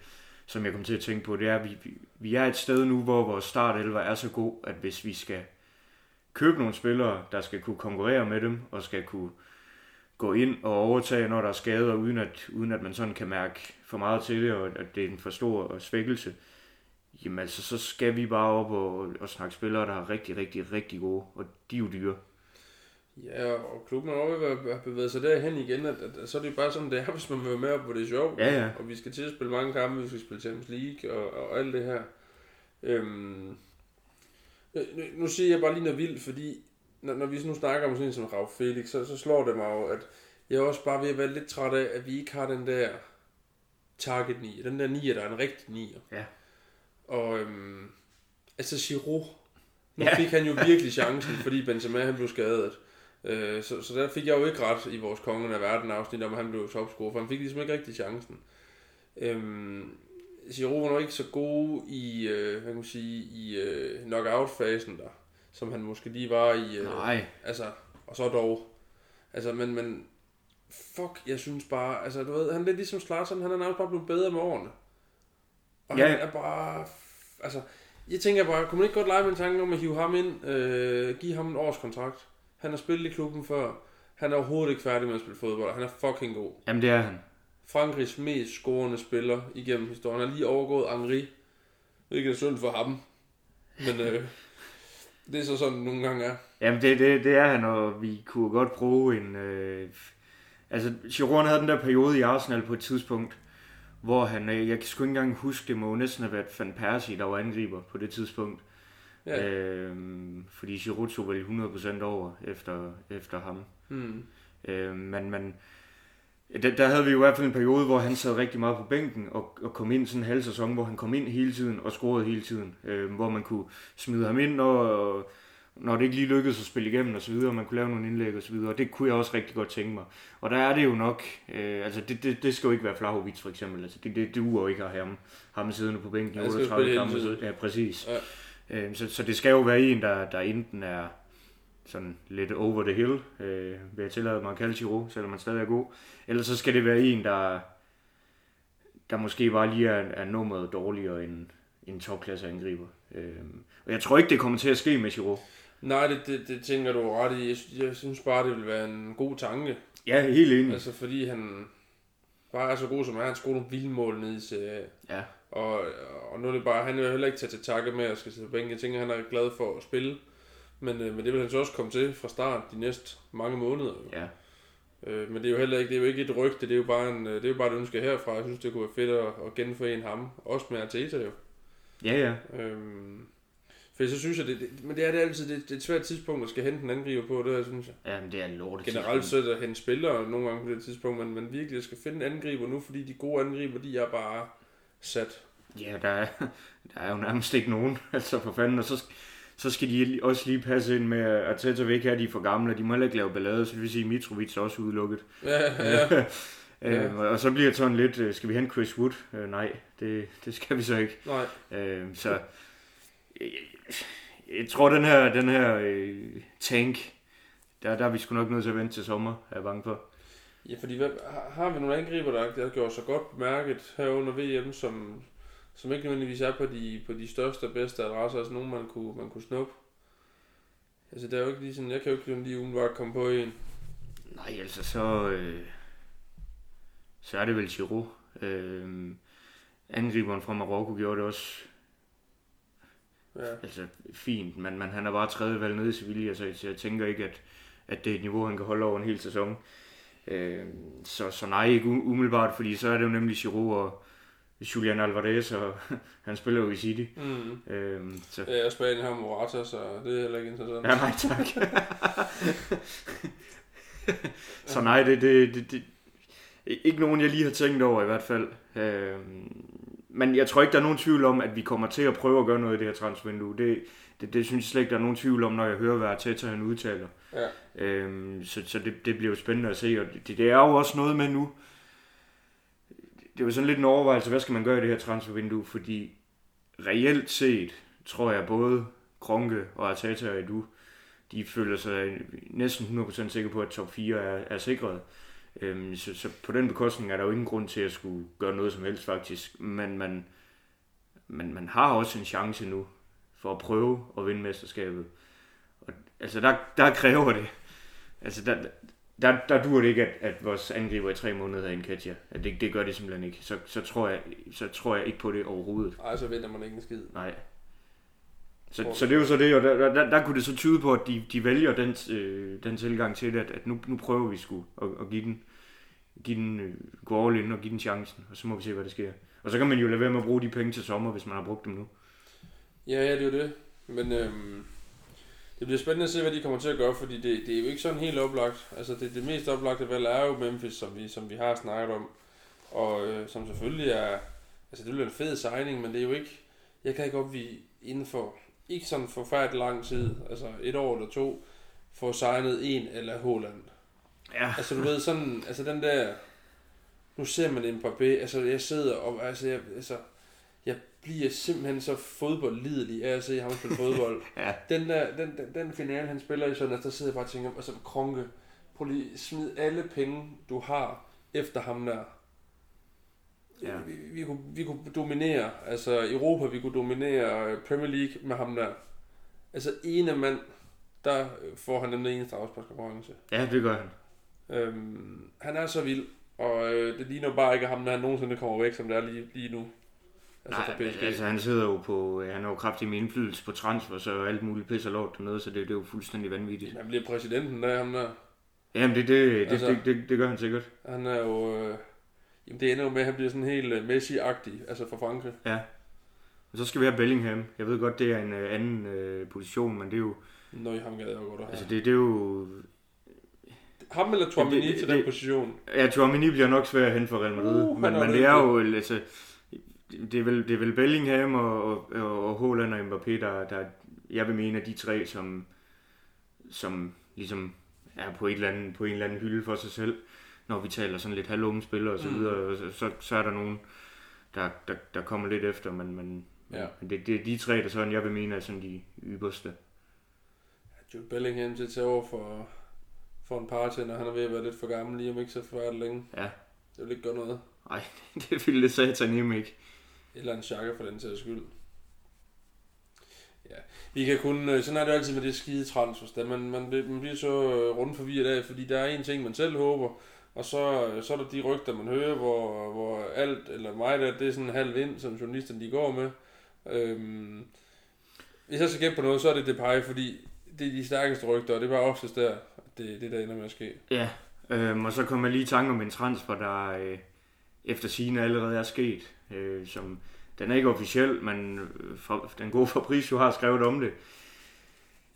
som jeg kom til at tænke på, det er, at vi, vi, vi er et sted nu, hvor vores startelver er så god, at hvis vi skal købe nogle spillere, der skal kunne konkurrere med dem, og skal kunne gå ind og overtage, når der er skader, uden at, uden at man sådan kan mærke for meget til det, og at det er en for stor svækkelse, jamen altså, så skal vi bare op og, og snakke spillere, der er rigtig, rigtig, rigtig gode, og de er jo dyre. Ja, og klubben har også ved at bevæge sig derhen igen, at, at, at, så er det bare sådan, det er, hvis man vil være med op, hvor det er sjovt. Ja, ja. Og vi skal til at spille mange kampe, vi skal spille Champions League og, og alt det her. Øhm, nu, nu siger jeg bare lige noget vildt, fordi når, når vi nu snakker om sådan en som Rav Felix, så, så slår det mig jo, at jeg er også bare ved at være lidt træt af, at vi ikke har den der target 9, den der 9, der er en rigtig 9. Ja. Og øhm, altså Giroud, nu Ja. fik han jo virkelig chancen, fordi Benzema han blev skadet. Øh, så, så der fik jeg jo ikke ret i vores kongen af verden afsnit om, at han blev topscorer, for han fik ligesom ikke rigtig chancen. Øhm, Giroud var nok ikke så god i, øh, hvad kan man sige, i øh, knockout-fasen der, som han måske lige var i. Øh, Nej. Altså, og så dog. Altså, men, men fuck, jeg synes bare, altså du ved, han er lidt ligesom Slatern, han er nærmest bare blevet bedre med årene. Og Ja. han er bare, altså, jeg tænker bare, kunne man ikke godt lege med en tanke om at hive ham ind, øh, give ham en årskontrakt? Han har spillet i klubben før, han er overhovedet ikke færdig med at spille fodbold, og han er fucking god. Jamen, det er han. Frankrigs mest scorende spiller igennem historien. Han har lige overgået Henri. Hvilket er synd for ham. Men øh, det er så sådan, nogle gange er. Jamen, det, det, det er han, og vi kunne godt bruge en... Øh, altså, Giroud havde den der periode i Arsenal på et tidspunkt, hvor han... Øh, jeg kan sgu ikke engang huske, det må næsten have været Van Persie, der var angriber på det tidspunkt. Ja. Øh, fordi Giroud tog vel 100% over efter, efter ham. Hmm. Øh, men, men der, der havde vi jo i hvert fald en periode, hvor han sad rigtig meget på bænken og, og kom ind sådan en halv sæson, hvor han kom ind hele tiden og scorede hele tiden. Øh, hvor man kunne smide ham ind, når, når det ikke lige lykkedes at spille igennem og så videre, og man kunne lave nogle indlæg og så videre. Og det kunne jeg også rigtig godt tænke mig. Og der er det jo nok, øh, altså det, det, det skal jo ikke være Flahovic for eksempel. Altså det, det duer jo ikke at have ham, ham siddende på bænken i Han skal jo 38 spille kampe. Ja, præcis. Ja. Øh, så, så det skal jo være en, der, der enten er sådan lidt over the hill, øh, vil jeg tillade mig at kalde Giroud, selvom man stadig er god. Ellers så skal det være en, der, der måske bare lige er, er nummeret dårligere end en topklasse angriber. Øh, og jeg tror ikke, det kommer til at ske med Giroud. Nej, det, det, det tænker du ret i. Jeg, jeg synes bare, det vil være en god tanke. Ja, helt enig. Altså fordi han bare er så god som er. Han scorer nogle vilde mål ned i Serie. Ja. Og, og nu er det bare, han vil heller ikke tage til takke med at skal sidde på bænken. Jeg tænker, han er glad for at spille. Men, øh, men det vil han så også komme til fra start de næste mange måneder. Ja. Øh, men det er jo heller ikke, det er jo ikke et rygte, det er jo bare, en, øh, det er jo bare et ønske herfra. Jeg synes, det kunne være fedt at, at genforene ham. Også med Arteta jo. Ja, ja. Øhm, for så synes jeg, det, det, men det er det altid, det, det er et svært tidspunkt at skal hente en angriber på, det her, synes jeg. Ja, men det er en lort. Generelt så er at hente spillere nogle gange på det tidspunkt, men, men virkelig skal finde en angriber nu, fordi de gode angriber, de er bare sat. Ja, der er, der er jo nærmest ikke nogen, altså for fanden, og så, så skal de også lige passe ind med, at Teta vil ikke have, at de er for gamle, de må heller ikke lave ballade, så det vil sige, at Mitrovic er også udelukket. Ja, ja. Øh, og så bliver det sådan lidt, øh, skal vi hente Chris Wood? Øh, nej, det, det skal vi så ikke. Nej, Øh, så jeg, jeg tror, den her, den her øh, tank, der, der er vi sgu nok nødt til at vente til sommer, er jeg bange for. ja, fordi hvad, har- har vi nogle angriber, der, der har gjort sig godt bemærket her under VM, som, som ikke nødvendigvis er på de, på de største og bedste adresser, altså nogen, man kunne, man kunne snuppe? Altså, det er jo ikke lige sådan, jeg kan jo ikke lige umiddelbart komme på en. Nej, altså så, øh, så er det vel Giroud. Øh, angriberen fra Marokko gjorde det også Ja. altså, fint, men, men han er bare tredje valg nede i Sevilla, så jeg, så jeg tænker ikke, at, at det er et niveau, han kan holde over en hel sæson. Øh, så, så nej, ikke umiddelbart, fordi så er det jo nemlig Giroud og Julian Alvarez, og han spiller jo i City. Mm. Øh, så, Ja, og Spanien har Morata, så det er heller ikke interessant. ja, nej tak. så nej, det, det, det, det, ikke nogen, jeg lige har tænkt over i hvert fald. Øh, men jeg tror ikke, der er nogen tvivl om, at vi kommer til at prøve at gøre noget i det her transfervindue. Det, det, det synes jeg slet ikke, der er nogen tvivl om, når jeg hører, hvad Arteta han udtaler. Ja. Øhm, så så det, det bliver jo spændende at se, og det, det er jo også noget med nu. Det var sådan lidt en overvejelse, hvad skal man gøre i det her transfervindue, fordi reelt set, tror jeg både Kronke og Arteta og Edu, de føler sig næsten 100% sikre på, at top 4 er, er sikret. Øhm, så, så på den bekostning er der jo ingen grund til at skulle gøre noget som helst faktisk, men man, man, man har også en chance nu for at prøve at vinde mesterskabet. Og, altså der, der kræver det. Altså der, der, der dur det ikke, at, at vores angriber i tre måneder er en Katja. At det, det gør det simpelthen ikke. Så, så, tror jeg, så tror jeg ikke på det overhovedet. Ej, så vinder man ikke en skid. Nej. Så, så det er jo så det, og der, der, der, der kunne det så tyde på, at de, de vælger den, øh, den tilgang til det, at, at nu, nu prøver vi sgu at, at give den, give den øh, gå all in og give den chancen, og så må vi se, hvad der sker. Og så kan man jo lade være med at bruge de penge til sommer, hvis man har brugt dem nu. Ja, ja, det er jo det. Men øhm, det bliver spændende at se, hvad de kommer til at gøre, fordi det, det er jo ikke sådan helt oplagt. Altså, det, det mest oplagte valg er jo Memphis, som vi, som vi har snakket om. Og øh, som selvfølgelig er... Altså, det bliver en fed signing, men det er jo ikke... Jeg kan ikke op, vi inden for ikke sådan forfærdelig lang tid, altså et år eller to, får signet en eller Holland. Ja. Altså, du ved, sådan... Altså, den der... nu ser man Mbappé, altså jeg sidder og, altså jeg, altså, bliver simpelthen så fodboldlidelig af at se ham spille fodbold. Ja. Den der, den, den, den finale, han spiller i sådan, der sidder jeg bare og tænker, altså Kronke, prøv lige smid alle penge, du har efter ham der. Ja. Vi, vi, vi, kunne, vi kunne dominere, altså Europa, vi kunne dominere Premier League med ham der. Altså ene mand, der får han den eneste afsparkskonkurrence. ja, det gør han. Øhm, han er så vild, og øh, det ligner bare ikke ham, når han nogensinde kommer væk, som det er lige, lige nu. Altså Nej, men, altså han sidder jo på, han har jo kraftig med indflydelse på transfer, så alt muligt pis og lort dernede, så det, det er jo fuldstændig vanvittigt. Han bliver præsidenten der, ham der. Jamen det, det, det, Altså- det, det, det gør han sikkert. Han er jo... Øh, jamen det ender jo med, at han bliver sådan helt øh, Messi-agtig, altså for Frankrig. Ja. Og så skal vi have Bellingham. Jeg ved godt, det er en øh, anden øh, position, men det er jo, Når i ham gad jeg godt at altså det, det er jo, ham eller Tuamini til den position. ja, Chouamini bliver nok svær at hente for Real Madrid, Uh, uh, han men, men det er jo, altså, det er vel, det er vel Bellingham og, og, og, Haaland og Mbappé, der, der, jeg vil mene, er de tre, som, som ligesom er på, et eller andet, på en eller anden hylde for sig selv, når vi taler sådan lidt halvunge spillere og så Mm. videre, og så, så, så er der nogen, der, der, der kommer lidt efter, men, men, Ja. men det, det er de tre, der sådan, jeg vil mene, er sådan de ypperste. Jude Bellingham til tage over for, for en party, når han er ved at være lidt for gammel, lige om ikke så forfærdeligt længe. Ja. Det vil ikke gøre noget. det ville det satan ikke. Eller en chakra for den sags skyld. Ja, vi kan kun, øh, sådan er det altid med det skide transfers, da man, man, man bliver så øh, rundt forvirret af, fordi der er en ting, man selv håber, og så, øh, så er der de rygter, man hører, hvor, hvor alt, eller mig der, det er sådan en halv ind, som journalisterne de går med. Øhm, hvis jeg skal gætte på noget, så er det Depay, fordi det er de stærkeste rygter, og det var oftest der, det, det der ender med at ske. Ja, øhm, og så kommer jeg lige i tanke om en transfer, der øh, efter sine allerede er sket. Øh, som, den er ikke officiel, men øh, for, den gode Fabrizio har skrevet om det.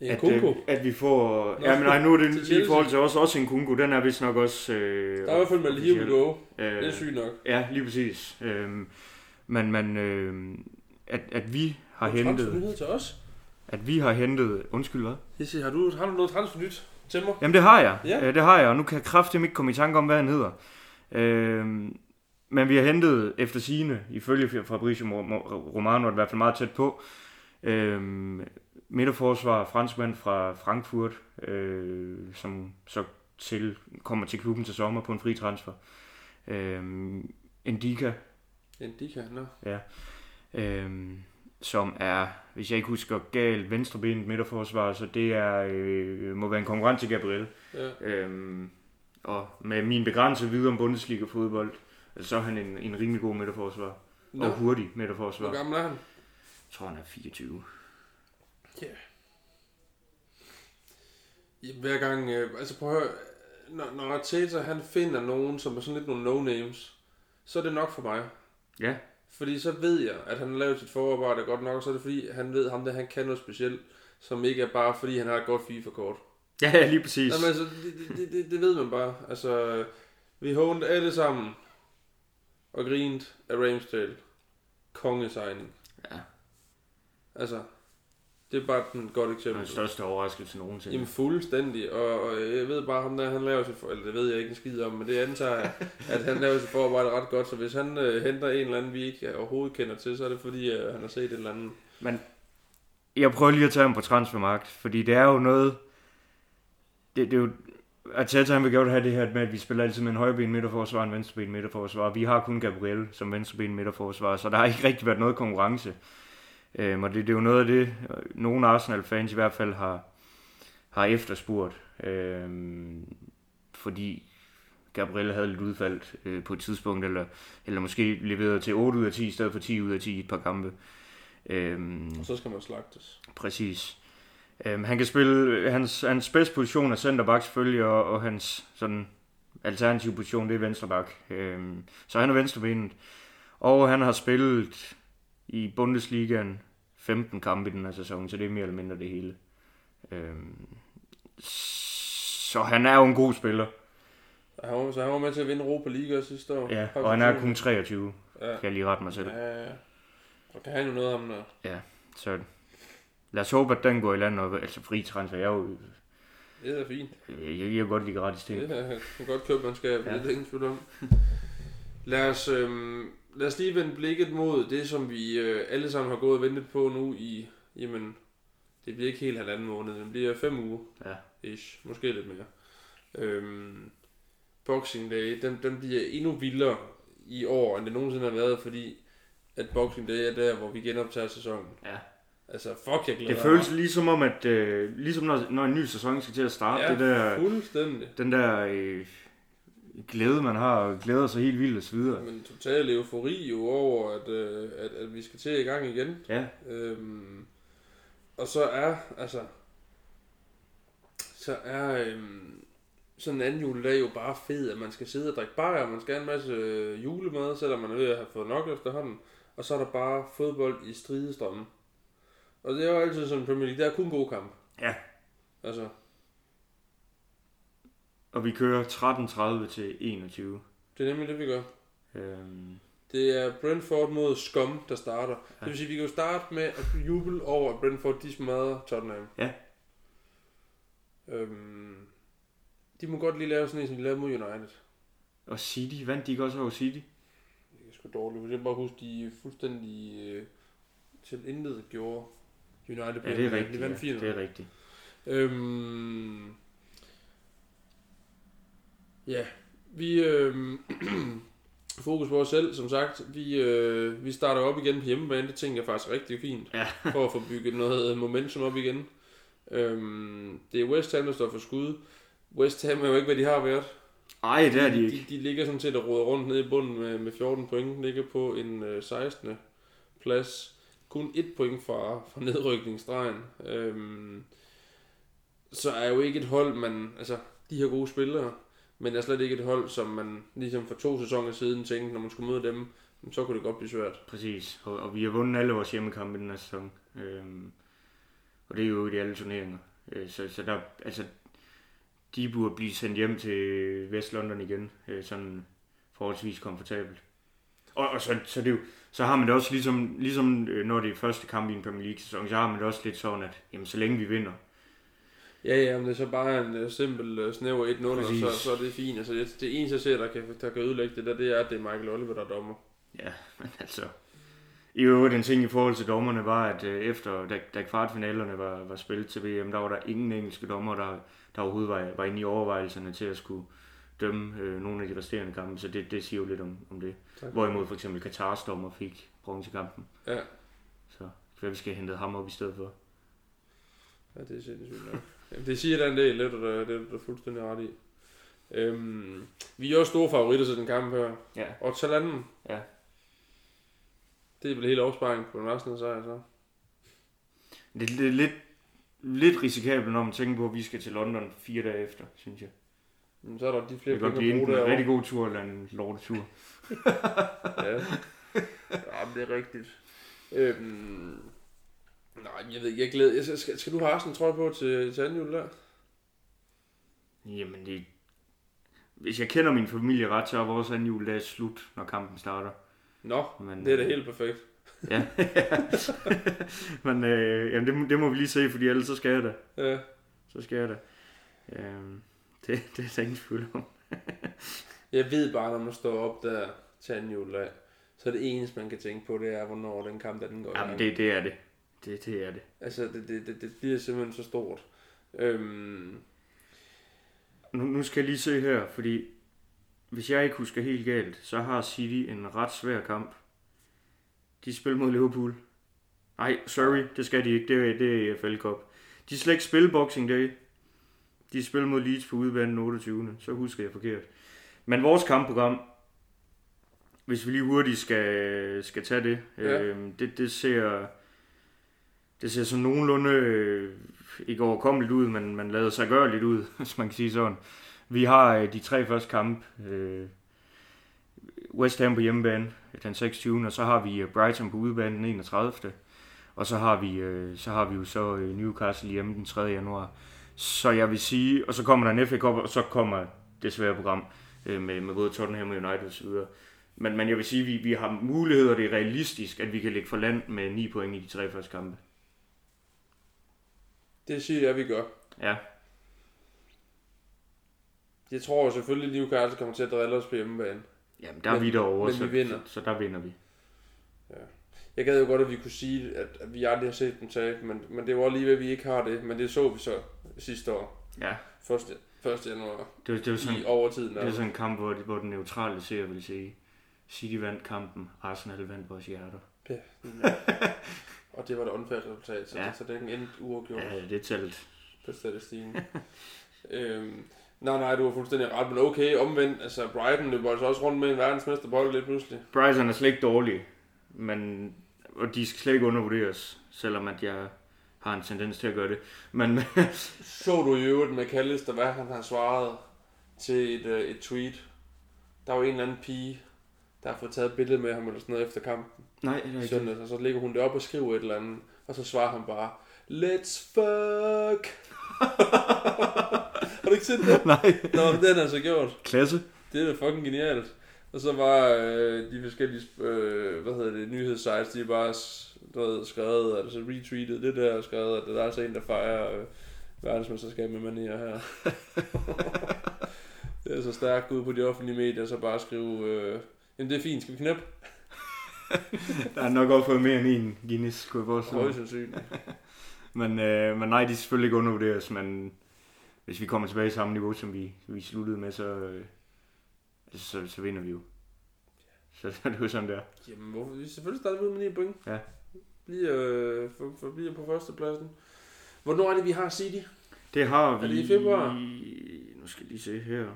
En at, Kunko. øh, at vi får... Nå, ja, men nej, nu er det til i forhold til os også en kungo. Den er vist nok også... Øh, Der er i hvert fald med Here We Go. Øh, Det er sygt nok. Ja, lige præcis. Øhm, men men øh, at, at vi har hentet... Transfernyhed til os. At vi har hentet... Undskyld, hvad? Jeg siger, har du, har du noget transfernyt til mig? Jamen det har jeg. Ja. Øh, det har jeg, og nu kan jeg kraftigt ikke komme i tanke om, hvad han hedder. Øhm, men vi har hentet efter sine, ifølge Mo- Romano, er det i hvert fald meget tæt på, øhm, midterforsvar, franskmand fra Frankfurt, øh, som så til, kommer til klubben til sommer på en fri transfer. Øhm, Indika, Indika, nå. øhm, som er, hvis jeg ikke husker galt, venstrebenet midterforsvar, så det er, øh, må være en konkurrent til Gabriel. Ja. Øhm, og med min begrænsede viden om Bundesliga-fodbold, altså, så er han en, en rimelig god midterforsvar. Nå, Og hurtig midterforsvar. hvor gammel er han? Jeg tror, han er 24. Ja, hver gang, øh, altså prøv at høre, når, når Arteta han finder nogen, som er sådan lidt nogle no-names, så er det nok for mig. Ja, Fordi så ved jeg, at han har lavet sit forarbejde godt nok, og så er det fordi, han ved ham, der han kan noget specielt, som ikke er bare fordi, han har et godt FIFA-kort. ja lige præcis. Jamen altså, det, det, det, det ved man bare. Altså, vi håndte alle sammen og grint af Ramsdale. Kongesigning. Ja. Altså, det er bare et godt Den eksempel. største overraskelse nogensinde. Jamen fuldstændig, og, og jeg ved bare ham der, han laver sit for, eller det ved jeg ikke en skid om, men det antager jeg, at han laver sit forarbejde ret godt, så hvis han øh, henter en eller anden, vi ikke overhovedet kender til, så er det fordi, øh, han har set et eller andet. Men jeg prøver lige at tage ham på transfermarkt, fordi det er jo noget... Det, det er jo... Arteta han vil godt have det her med, at vi spiller altid med en højreben midterforsvar og en venstreben midterforsvar. Vi har kun Gabriel som venstreben midterforsvar, så der har ikke rigtig været noget konkurrence. Øhm, og det, det er jo noget af det, nogle Arsenal-fans i hvert fald har, har efterspurgt. Øhm, fordi Gabriel havde lidt udfaldt øh, på et tidspunkt, eller, eller måske leveret til 8 ud af 10 i stedet for 10 ud af 10 i et par kampe. Øhm, Og så skal man slagtes. Præcis. Øhm, han kan spille, hans, hans bedste position er centerback selvfølgelig, og, og hans sådan alternative position, det er venstreback. Øhm, så han er venstrebenet. Og han har spillet i Bundesligaen 15 kampe i den her sæson, så det er mere eller mindre det hele. Øhm, så han er jo en god spiller. Så han, var, så han var med til at vinde Europa League sidste år. Ja, og han er kun 23, Ja, kan jeg lige rette mig selv. ja, ja. Og kan han jo noget ham der. Så lad os håbe, at den går i land, og altså fri transfer. Jeg, er jo, Det er fint. jeg, jeg kan godt lide gratis ting. Det er et godt købmandskab, ja. Ja. det er ingen tvivl om. Lad os, øh, lad os lige vende blikket mod det, som vi øh, alle sammen har gået og ventet på nu i, jamen, det bliver ikke helt halvanden måned, det bliver fem uger. Ja. Ish, måske lidt mere. Øhm, Boxing Day, den, den bliver endnu vildere i år, end det nogensinde har været, fordi at Boxing Day er der, hvor vi genoptager sæsonen. Ja. Altså, fuck, jeg glæder Det føles ligesom om, at øh, ligesom når, når en ny sæson skal til at starte, Ja, det der, fuldstændig. den der øh, glæde, man har, og glæder sig helt vildt og så videre. Men total eufori jo over, at, øh, at, at vi skal til i gang igen. Ja, Øhm, og så er, altså, så er øhm, sådan en anden juledag jo bare fed, at man skal sidde og drikke bajer, og man skal have en masse øh, julemad, selvom man er ved at have fået nok efterhånden, og så er der bare fodbold i stridestrømmen. Og det er jo altid sådan Premier League, der er kun god kamp. Ja. Altså, og vi kører 13.30 til 21. det er nemlig det, vi gør. Øhm, Det er Brentford mod Scum, der starter. Ja. Det vil sige, at vi kan jo starte med at juble over, at Brentford de smadrer Tottenham. Ja. Øhm, de må godt lige lave sådan en, som de lavede mod United. og City, vandt de ikke også over City? Det er sgu dårligt. Hvis jeg bare huske, de fuldstændig øh, til intet gjorde United. Ja, det er rigtigt. De vandt Ja, 4 det er rigtigt. Øhm, ja, vi øh, fokus på os selv, som sagt. Vi, øh, vi starter op igen på hjemmebane. Det tænker jeg faktisk er rigtig fint. Ja. for at få bygget noget momentum op igen. Øhm, det er West Ham, der står for skud. West Ham er jo ikke, hvad de har været. Ej, det er de de, ikke. de ligger sådan set og råder rundt nede i bunden med, med 14 point. Ligger på en øh, 16. plads. Kun et point fra, fra nedrykningsstregen. Øhm, så er jo ikke et hold, man... Altså, de her gode spillere, men er slet ikke et hold, som man ligesom for to sæsoner siden tænkte, når man skulle møde dem, så kunne det godt blive svært. Præcis. Og, og vi har vundet alle vores hjemmekampe i den her sæson. Øhm, og det er jo i de alle turneringer. Øh, så, så der, altså, de burde blive sendt hjem til Vestlondon igen, øh, sådan forholdsvis komfortabelt. Og, og så, så, det er jo, så har man det også ligesom, ligesom øh, når det er første kamp i en Premier League sæson, så har man det også lidt sådan, at jamen, så længe vi vinder, Ja, ja, men det er så bare en uh, simpel uh, snæver 1-0, og så, så er det fint. Altså, det, det eneste, jeg ser, der kan, der kan ødelægge det der, det er, at det er Michael Oliver, der er dommer. Ja, men altså... I øvrigt en ting i forhold til dommerne var, at øh, efter da, da kvartfinalerne var, var spillet til VM, der var der ingen engelske dommer, der, der overhovedet var, var inde i overvejelserne til at skulle dømme øh, nogle af de resterende kampe, så det, det siger jo lidt om, om det. Tak. Hvorimod for eksempel Katars dommer fik bronzekampen, Ja, så hvad vi skal have hentet ham op i stedet for. ja det er sindssygt nok. Jamen, det siger der en del lidt, og det, det er du fuldstændig ret i. Øhm, vi er også store favoritter til den kamp her. Ja. Og Talanden. Ja. Det er vel helt opsparing på den resten sejr, så. Det, det er lidt, lidt risikabelt, når man tænker på, at vi skal til London fire dage efter, synes jeg. Men så er der de Det flere kan godt blive enten en derovre. rigtig god tur eller en lortetur. Ja. ja, men det er rigtigt. Øhm, nej, jeg ved ikke, jeg glæder... Jeg, skal, skal du have Arsenal trøje på til, til anden jul der? Jamen, det... Hvis jeg kender min familie ret, så er vores anden juledag slut, når kampen starter. Nå, Men, det er da helt perfekt. Ja. Men øh, jamen, det, må- det må vi lige se, fordi ellers så skal jeg da. Ja. Så skal jeg da. Øhm, det, det er der ingen tvivl om. Jeg ved bare, når man står op der til anden juledag, så er det eneste, man kan tænke på, det er, hvornår den kamp, der den går i Jamen, gang. det, det er det. Det, det er det. Altså, det, det, det, det bliver simpelthen så stort. Øhm, Nu, nu skal jeg lige se her, fordi hvis jeg ikke husker helt galt, så har City en ret svær kamp. De spiller mod Liverpool. Nej, sorry, det skal de ikke. Det er, det er EFL Cup. De skal ikke spille Boxing Day. De spiller mod Leeds på udebane den 28. Så husker jeg forkert. Men vores kampprogram, hvis vi lige hurtigt skal, skal tage det, Ja. øh, det, det ser det ser sådan nogenlunde øh, ikke overkommeligt ud, men man lader sig gøre lidt ud, hvis man kan sige sådan. Vi har øh, de tre første kampe. Øh, West Ham på hjemmebane den 26. Og så har vi øh, Brighton på udebane den 31. Og så har vi, øh, så har vi jo så øh, Newcastle hjemme den 3. januar. Så jeg vil sige, og så kommer der en FA Cup, og så kommer det svære program øh, med, med både Tottenham og United osv. Men, men jeg vil sige, at vi, vi har muligheder, det er realistisk, at vi kan ligge for land med 9 point i de tre første kampe. det siger jeg, vi gør. Ja, Jeg tror selvfølgelig, at Newcastle kommer til at drille os på hjemmebane. Jamen, der er Men- vi derovre, men så, vi vinder. så, så der vinder vi. Jeg gad jo godt, at vi kunne sige, at, at vi aldrig har set dem tabe, men, men det var lige ved, at vi ikke har det. Men det så vi så sidste år. Ja, 1. 1. januar. det var, det var sådan, I overtiden. det var sådan en kamp, hvor, hvor den neutrale ser vil sige, City vandt kampen, Arsenal vandt vores hjerter. Ja. og det var et unfair resultat, så, Ja. ja. det, så den endte uafgjort Ja, det er talt. på statistikken. øhm, nej, nej, du har fuldstændig ret, men okay, omvendt, altså Brighton løber altså også rundt med en verdensmesterbold lidt pludselig. Brighton er slet ikke dårlig, men, og de skal slet ikke undervurderes, selvom at jeg har en tendens til at gøre det. Men Så du i øvrigt med Callister, hvad han har svaret til et, øh, et tweet? Der var en eller anden pige, der har fået taget et billede med ham eller sådan noget efter kampen nej, det er ikke søndags, og så lægger hun det op og skriver et eller andet, og så svarer han bare, Let's fuck! har du ikke set det? Nej. Nå, den har han så gjort. Klasse. Det er da fucking genialt. Og så var øh, de forskellige, øh, hvad hedder det, nyhedssites, de er bare du ved, skrevet, altså retweetet det der, og skrevet, at der er altså en, der fejrer øh, verdensmesterskab med manier her. det er så stærkt ud på de offentlige medier, så bare skrive, øh, jamen det er fint, skal vi knæppe? Der er nok også fået mere end en Guinness, kunne jeg forestille mig. Sandsynligt. Men, øh, men nej, de er selvfølgelig ikke undervurderes, men hvis vi kommer tilbage i samme niveau, som vi, vi sluttede med, så, øh, altså, så, så vinder vi jo. Så det er jo sådan der. Jamen, hvorfor? vi selvfølgelig starter ud med 9 point. Ja. Bliver, øh, for, for, bliver på førstepladsen. Hvornår er det, vi har City? Det har vi... det i februar? Nu skal jeg lige se her.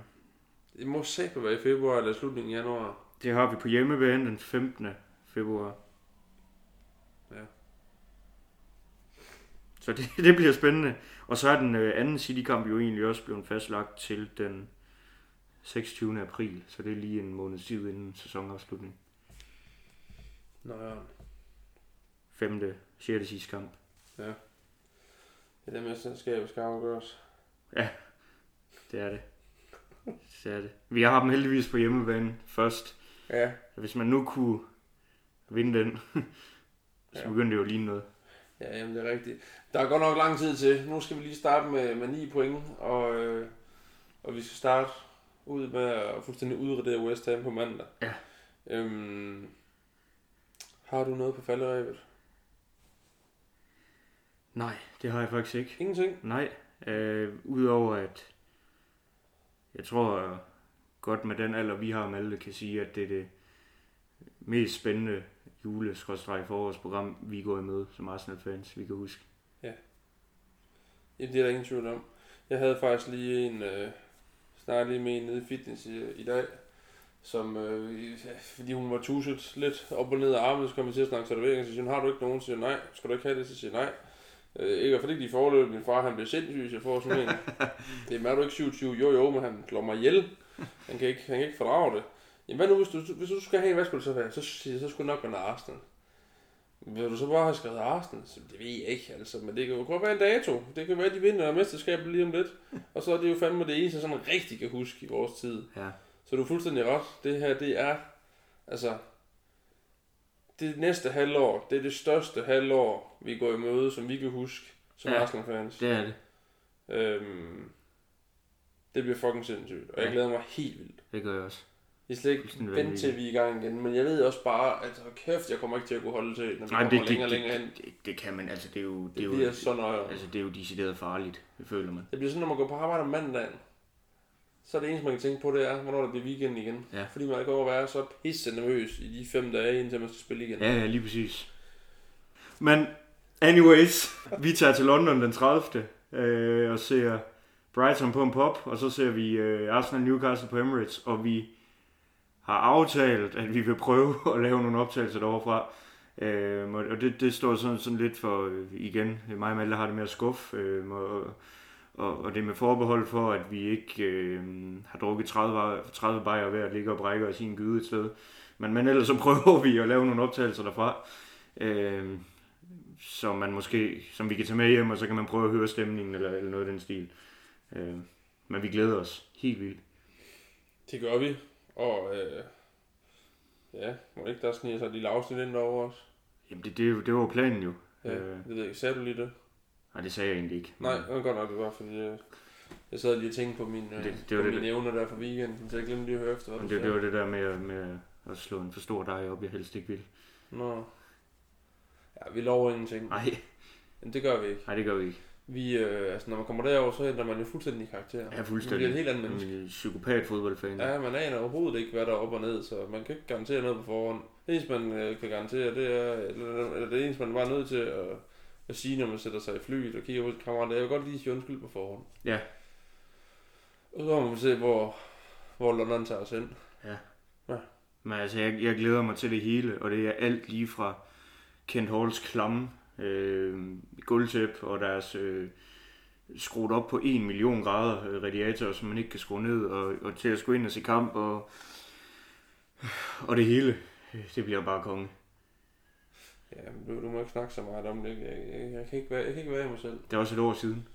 Det må sikkert være i februar eller slutningen af januar. Det har vi på hjemmebane den 15. februar. Ja. Så det, det bliver spændende. Og så er den øh, anden City-kamp jo egentlig også blevet fastlagt til den 26. april. Så det er lige en måneds tid inden sæsonafslutning. Nå ja. Femte, sjette sidste kamp. Ja, det mesterskab skal afgøres. Det er det. Det er det. Vi har dem heldigvis på hjemmebane først. Ja, hvis man nu kunne vinde den, så Ja. begynder det jo at ligne noget. ja jamen, det er rigtigt. Der er godt nok lang tid til. Nu skal vi lige starte med, med 9 point, og, øh, og vi skal starte ud med at fuldstændig udradere West Ham på mandag. Ja. Øhm, har du noget på falderæbet? Nej, det har jeg faktisk ikke. Ingenting? Nej, øh, udover at jeg tror godt med den alder, vi har med alle, kan sige, at det er det mest spændende jule forårsprogram, vi går i møde som Arsenal-fans, vi kan huske. Jamen, det er der ingen tvivl om. Jeg havde faktisk lige en, øh, snart lige med en nede i fitness i, i dag, som, øh, ja, fordi hun var tuset lidt op og ned af armen, så kom vi til at snakke servering, så siger hun, har du ikke nogen? Så siger nej, skal du ikke have det? Så siger nej. Øh, ikke fordi de forløb, min far han blev sindssyg, hvis jeg får sådan en. det er, er du ikke 27? Jo, jo, men han slår mig ihjel. Han kan ikke, han kan ikke fordrage det. Jamen hvad nu, hvis du, hvis du skal have en, hvad skulle det så være? Så jeg, så skulle nok være en Arsenal. Vil du så bare have skrevet Arsenal? Så det ved jeg ikke, altså. Men det kan jo godt være en dato. Det kan være, at de vinder mesterskabet lige om lidt. Og så er det jo fandme det eneste, sådan rigtig kan huske i vores tid. Ja, Så du er fuldstændig ret. Det her, det er, altså, det næste halvår, det er det største halvår, vi går i møde, som vi kan huske som Ja. Arsenal-fans. det er det. Øhm, det bliver fucking sindssygt, og jeg Ja. glæder mig helt vildt. Det gør jeg også. Jeg skal ikke vente til, vi er i gang igen, men jeg ved også bare, at hold kæft, jeg kommer ikke til at kunne holde til, når vi Nej, kommer det, længere og længere hen. det, det, det kan man, altså det er jo, det Det er jo, så nøje. altså det er jo decideret farligt, det føler man. Det bliver sådan, når man går på arbejde om mandagen, så er det eneste, man kan tænke på, det er, hvornår det bliver weekend igen. Ja. Fordi man kan jo være så pisse nervøs i de fem dage, indtil man skal spille igen. Ja, ja, lige præcis. Men anyways, vi tager til London den 30. Øh, og ser Brighton på en pop, og så ser vi øh, Arsenal Newcastle på Emirates, og vi har aftalt, at vi vil prøve at lave nogle optagelser derovre. Øh, og det, det står sådan, sådan lidt for, øh, igen, mig og Malte har det med at skuffe, øh, og, og, og det er med forbehold for, at vi ikke øh, har drukket 30, 30 bajer hver at ligge og brække os i en gyde et sted. Men, men ellers så prøver vi at lave nogle optagelser derfra, øh, som man måske, som vi kan tage med hjem, og så kan man prøve at høre stemningen eller, eller noget af den stil. Øh, men vi glæder os helt vildt. Det gør vi. Og øh, ja, må ikke der sniger sig et lille afsnit ind over os? Jamen det, det, det var planen jo. Ja, Øh. det ved jeg ikke. Sagde du lige det? Nej, det sagde jeg egentlig ikke. Nej, det var godt nok, det var, fordi øh, Jeg sad lige og tænkte på, min, det, det, det på mine det. evner der for weekenden, så jeg glemte lige at høre efter, hvad det, det var det der med, med at slå en for stor dej op, jeg helst ikke vil. Nå. Ja, vi lover ingenting. Nej. Men det gør vi ikke. Nej, det gør vi ikke. Vi, øh, altså når man kommer derover, så ændrer man jo fuldstændig karakter. Ja, fuldstændig. Man bliver et helt andet menneske. En psykopat fodboldfan. Ja, man aner overhovedet ikke, hvad der er op og ned, så man kan ikke garantere noget på forhånd. Det eneste, man øh, kan garantere, det er, eller, eller det eneste, man er bare nødt til at, at sige, når man sætter sig i flyet og kigger på kammerater, jeg vil godt lige sige undskyld på forhånd. Ja. Og så må man se, hvor, hvor London tager os hen. Ja. ja. Men altså, jeg, jeg glæder mig til det hele, og det er alt lige fra Kent Halls klamme øh, gulvtæp og deres øh, skruet op på 1 million grader øh, radiator, som man ikke kan skrue ned, og, og til at skulle ind og se kamp, og, og det hele, det bliver bare konge. Ja, du, du må ikke snakke så meget om det. Jeg, jeg, jeg, kan ikke være, jeg kan ikke være i mig selv. Det er også et år siden.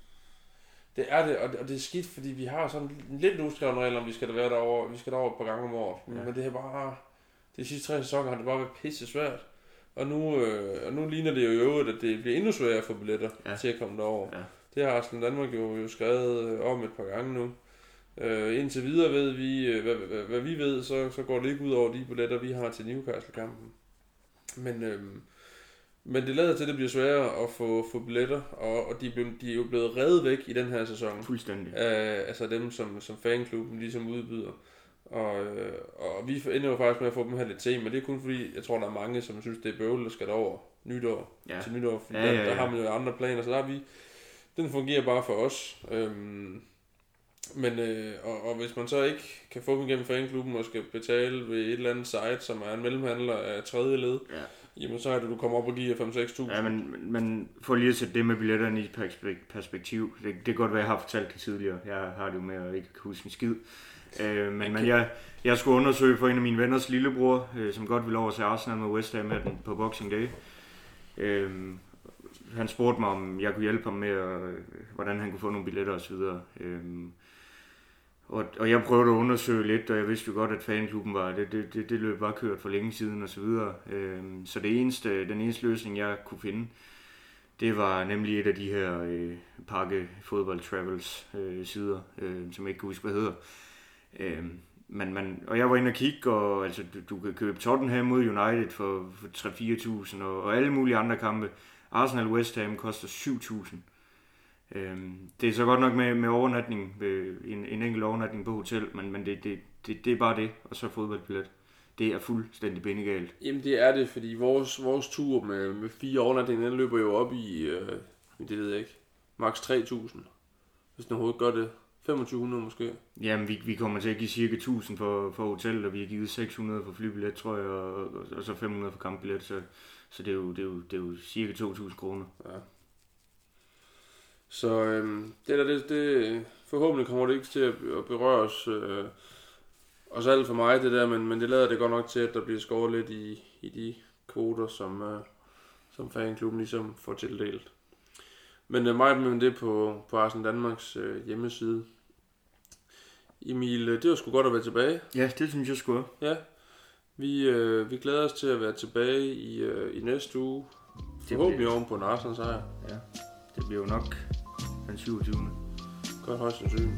Det er det, og det, og det er skidt, fordi vi har sådan en lidt uskrevet regel om, vi skal være derovre, vi skal derover et par gange om året. Ja. Men det er bare, de sidste tre sæsoner har det bare været pisse svært. Og nu, øh, og nu ligner det jo i øvrigt, at det bliver endnu sværere at få billetter ja. til at komme derover. Ja. Det har Arsenal Danmark jo, jo skrevet øh, om et par gange nu. Øh, indtil videre ved vi, øh, hvad, hvad, hvad vi ved, så, så går det ikke ud over de billetter, vi har til Newcastle-kampen. Men, øh, men det lader til, at det bliver sværere at få, få billetter, og, og de, de er jo blevet reddet væk i den her sæson. Fuldstændig. Af, altså dem, som, som fanklubben ligesom udbyder. Og, øh, og vi ender jo faktisk med at få dem her lidt til, men det er kun fordi, jeg tror, der er mange, som synes, det er bøvlet, der skal over nytår ja. til nytår, fordi ja, ja, ja. Der, der har man jo andre planer, så der har vi, den fungerer bare for os. Øhm, men, øh, og, og hvis man så ikke kan få dem gennem fanklubben og skal betale ved et eller andet site, som er en mellemhandler af tredje led, ja. Jamen så er det, du kommer op og giver 5-6.000. Ja, men, men for lige at sætte det med billetterne i perspektiv, det, det kan godt være, jeg har fortalt det tidligere. Jeg har det jo med at ikke huske en skid. Øh, men, men jeg, jeg skulle undersøge for en af mine venners lillebror, øh, som godt ville over til Arsenal med West Ham den på Boxing Day. Øh, han spurgte mig, om jeg kunne hjælpe ham med, at, hvordan han kunne få nogle billetter osv. Øh, og, og jeg prøvede at undersøge lidt, og jeg vidste jo godt, at fanklubben var, det, det, det, det løb bare kørt for længe siden og så videre. Øhm, så det eneste, den eneste løsning, jeg kunne finde, det var nemlig et af de her øh, pakke fodbold travels øh, sider, øh, som jeg ikke kan huske, hvad hedder. Øh, man, man, og jeg var inde og kigge, og altså, du, du kan købe Tottenham mod United for, for 3-4.000, og, og alle mulige andre kampe. Arsenal West Ham koster 7.000. Øhm, det er så godt nok med, med overnatning, en, en enkelt overnatning på hotel, men, men det, det, det, det er bare det, og så fodboldbillet. Det er fuldstændig bindegalt. Jamen det er det, fordi vores, vores tur med, med fire overnatninger, den løber jo op i, øh, det ved jeg ikke, maks 3.000. Hvis den overhovedet gør det. 2500 måske. Jamen, vi, vi kommer til at give cirka 1000 for, for hotellet, og vi har givet 600 for flybillet, tror jeg, og, og, og så 500 for kampbillet, så, så det, er jo, det, er jo, det er jo cirka 2000 kroner. Ja. Så øhm, det der, det, det, forhåbentlig kommer det ikke til at berøre os, øh, os alt for meget, det der, men, men det lader det godt nok til, at der bliver skåret lidt i, i de kvoter, som, øh, som fanklubben ligesom får tildelt. Men øh, mig med det på, på Arsenal Danmarks øh, hjemmeside. Emil, øh, det var sgu godt at være tilbage. Ja, det synes jeg sgu. Ja. Vi, øh, vi glæder os til at være tilbage i, øh, i næste uge. Det Forhåbentlig oven på en Arsenal sejr. Ja, det bliver jo nok den 27. Godt højst sandsynligt.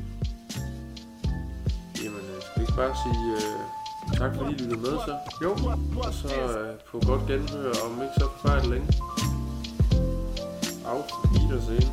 Jamen, øh, skal vi ikke bare sige øh, tak fordi I lyttede med så? Jo. Og så øh, på godt genhør om ikke så forfærdeligt længe. Auf Wiedersehen.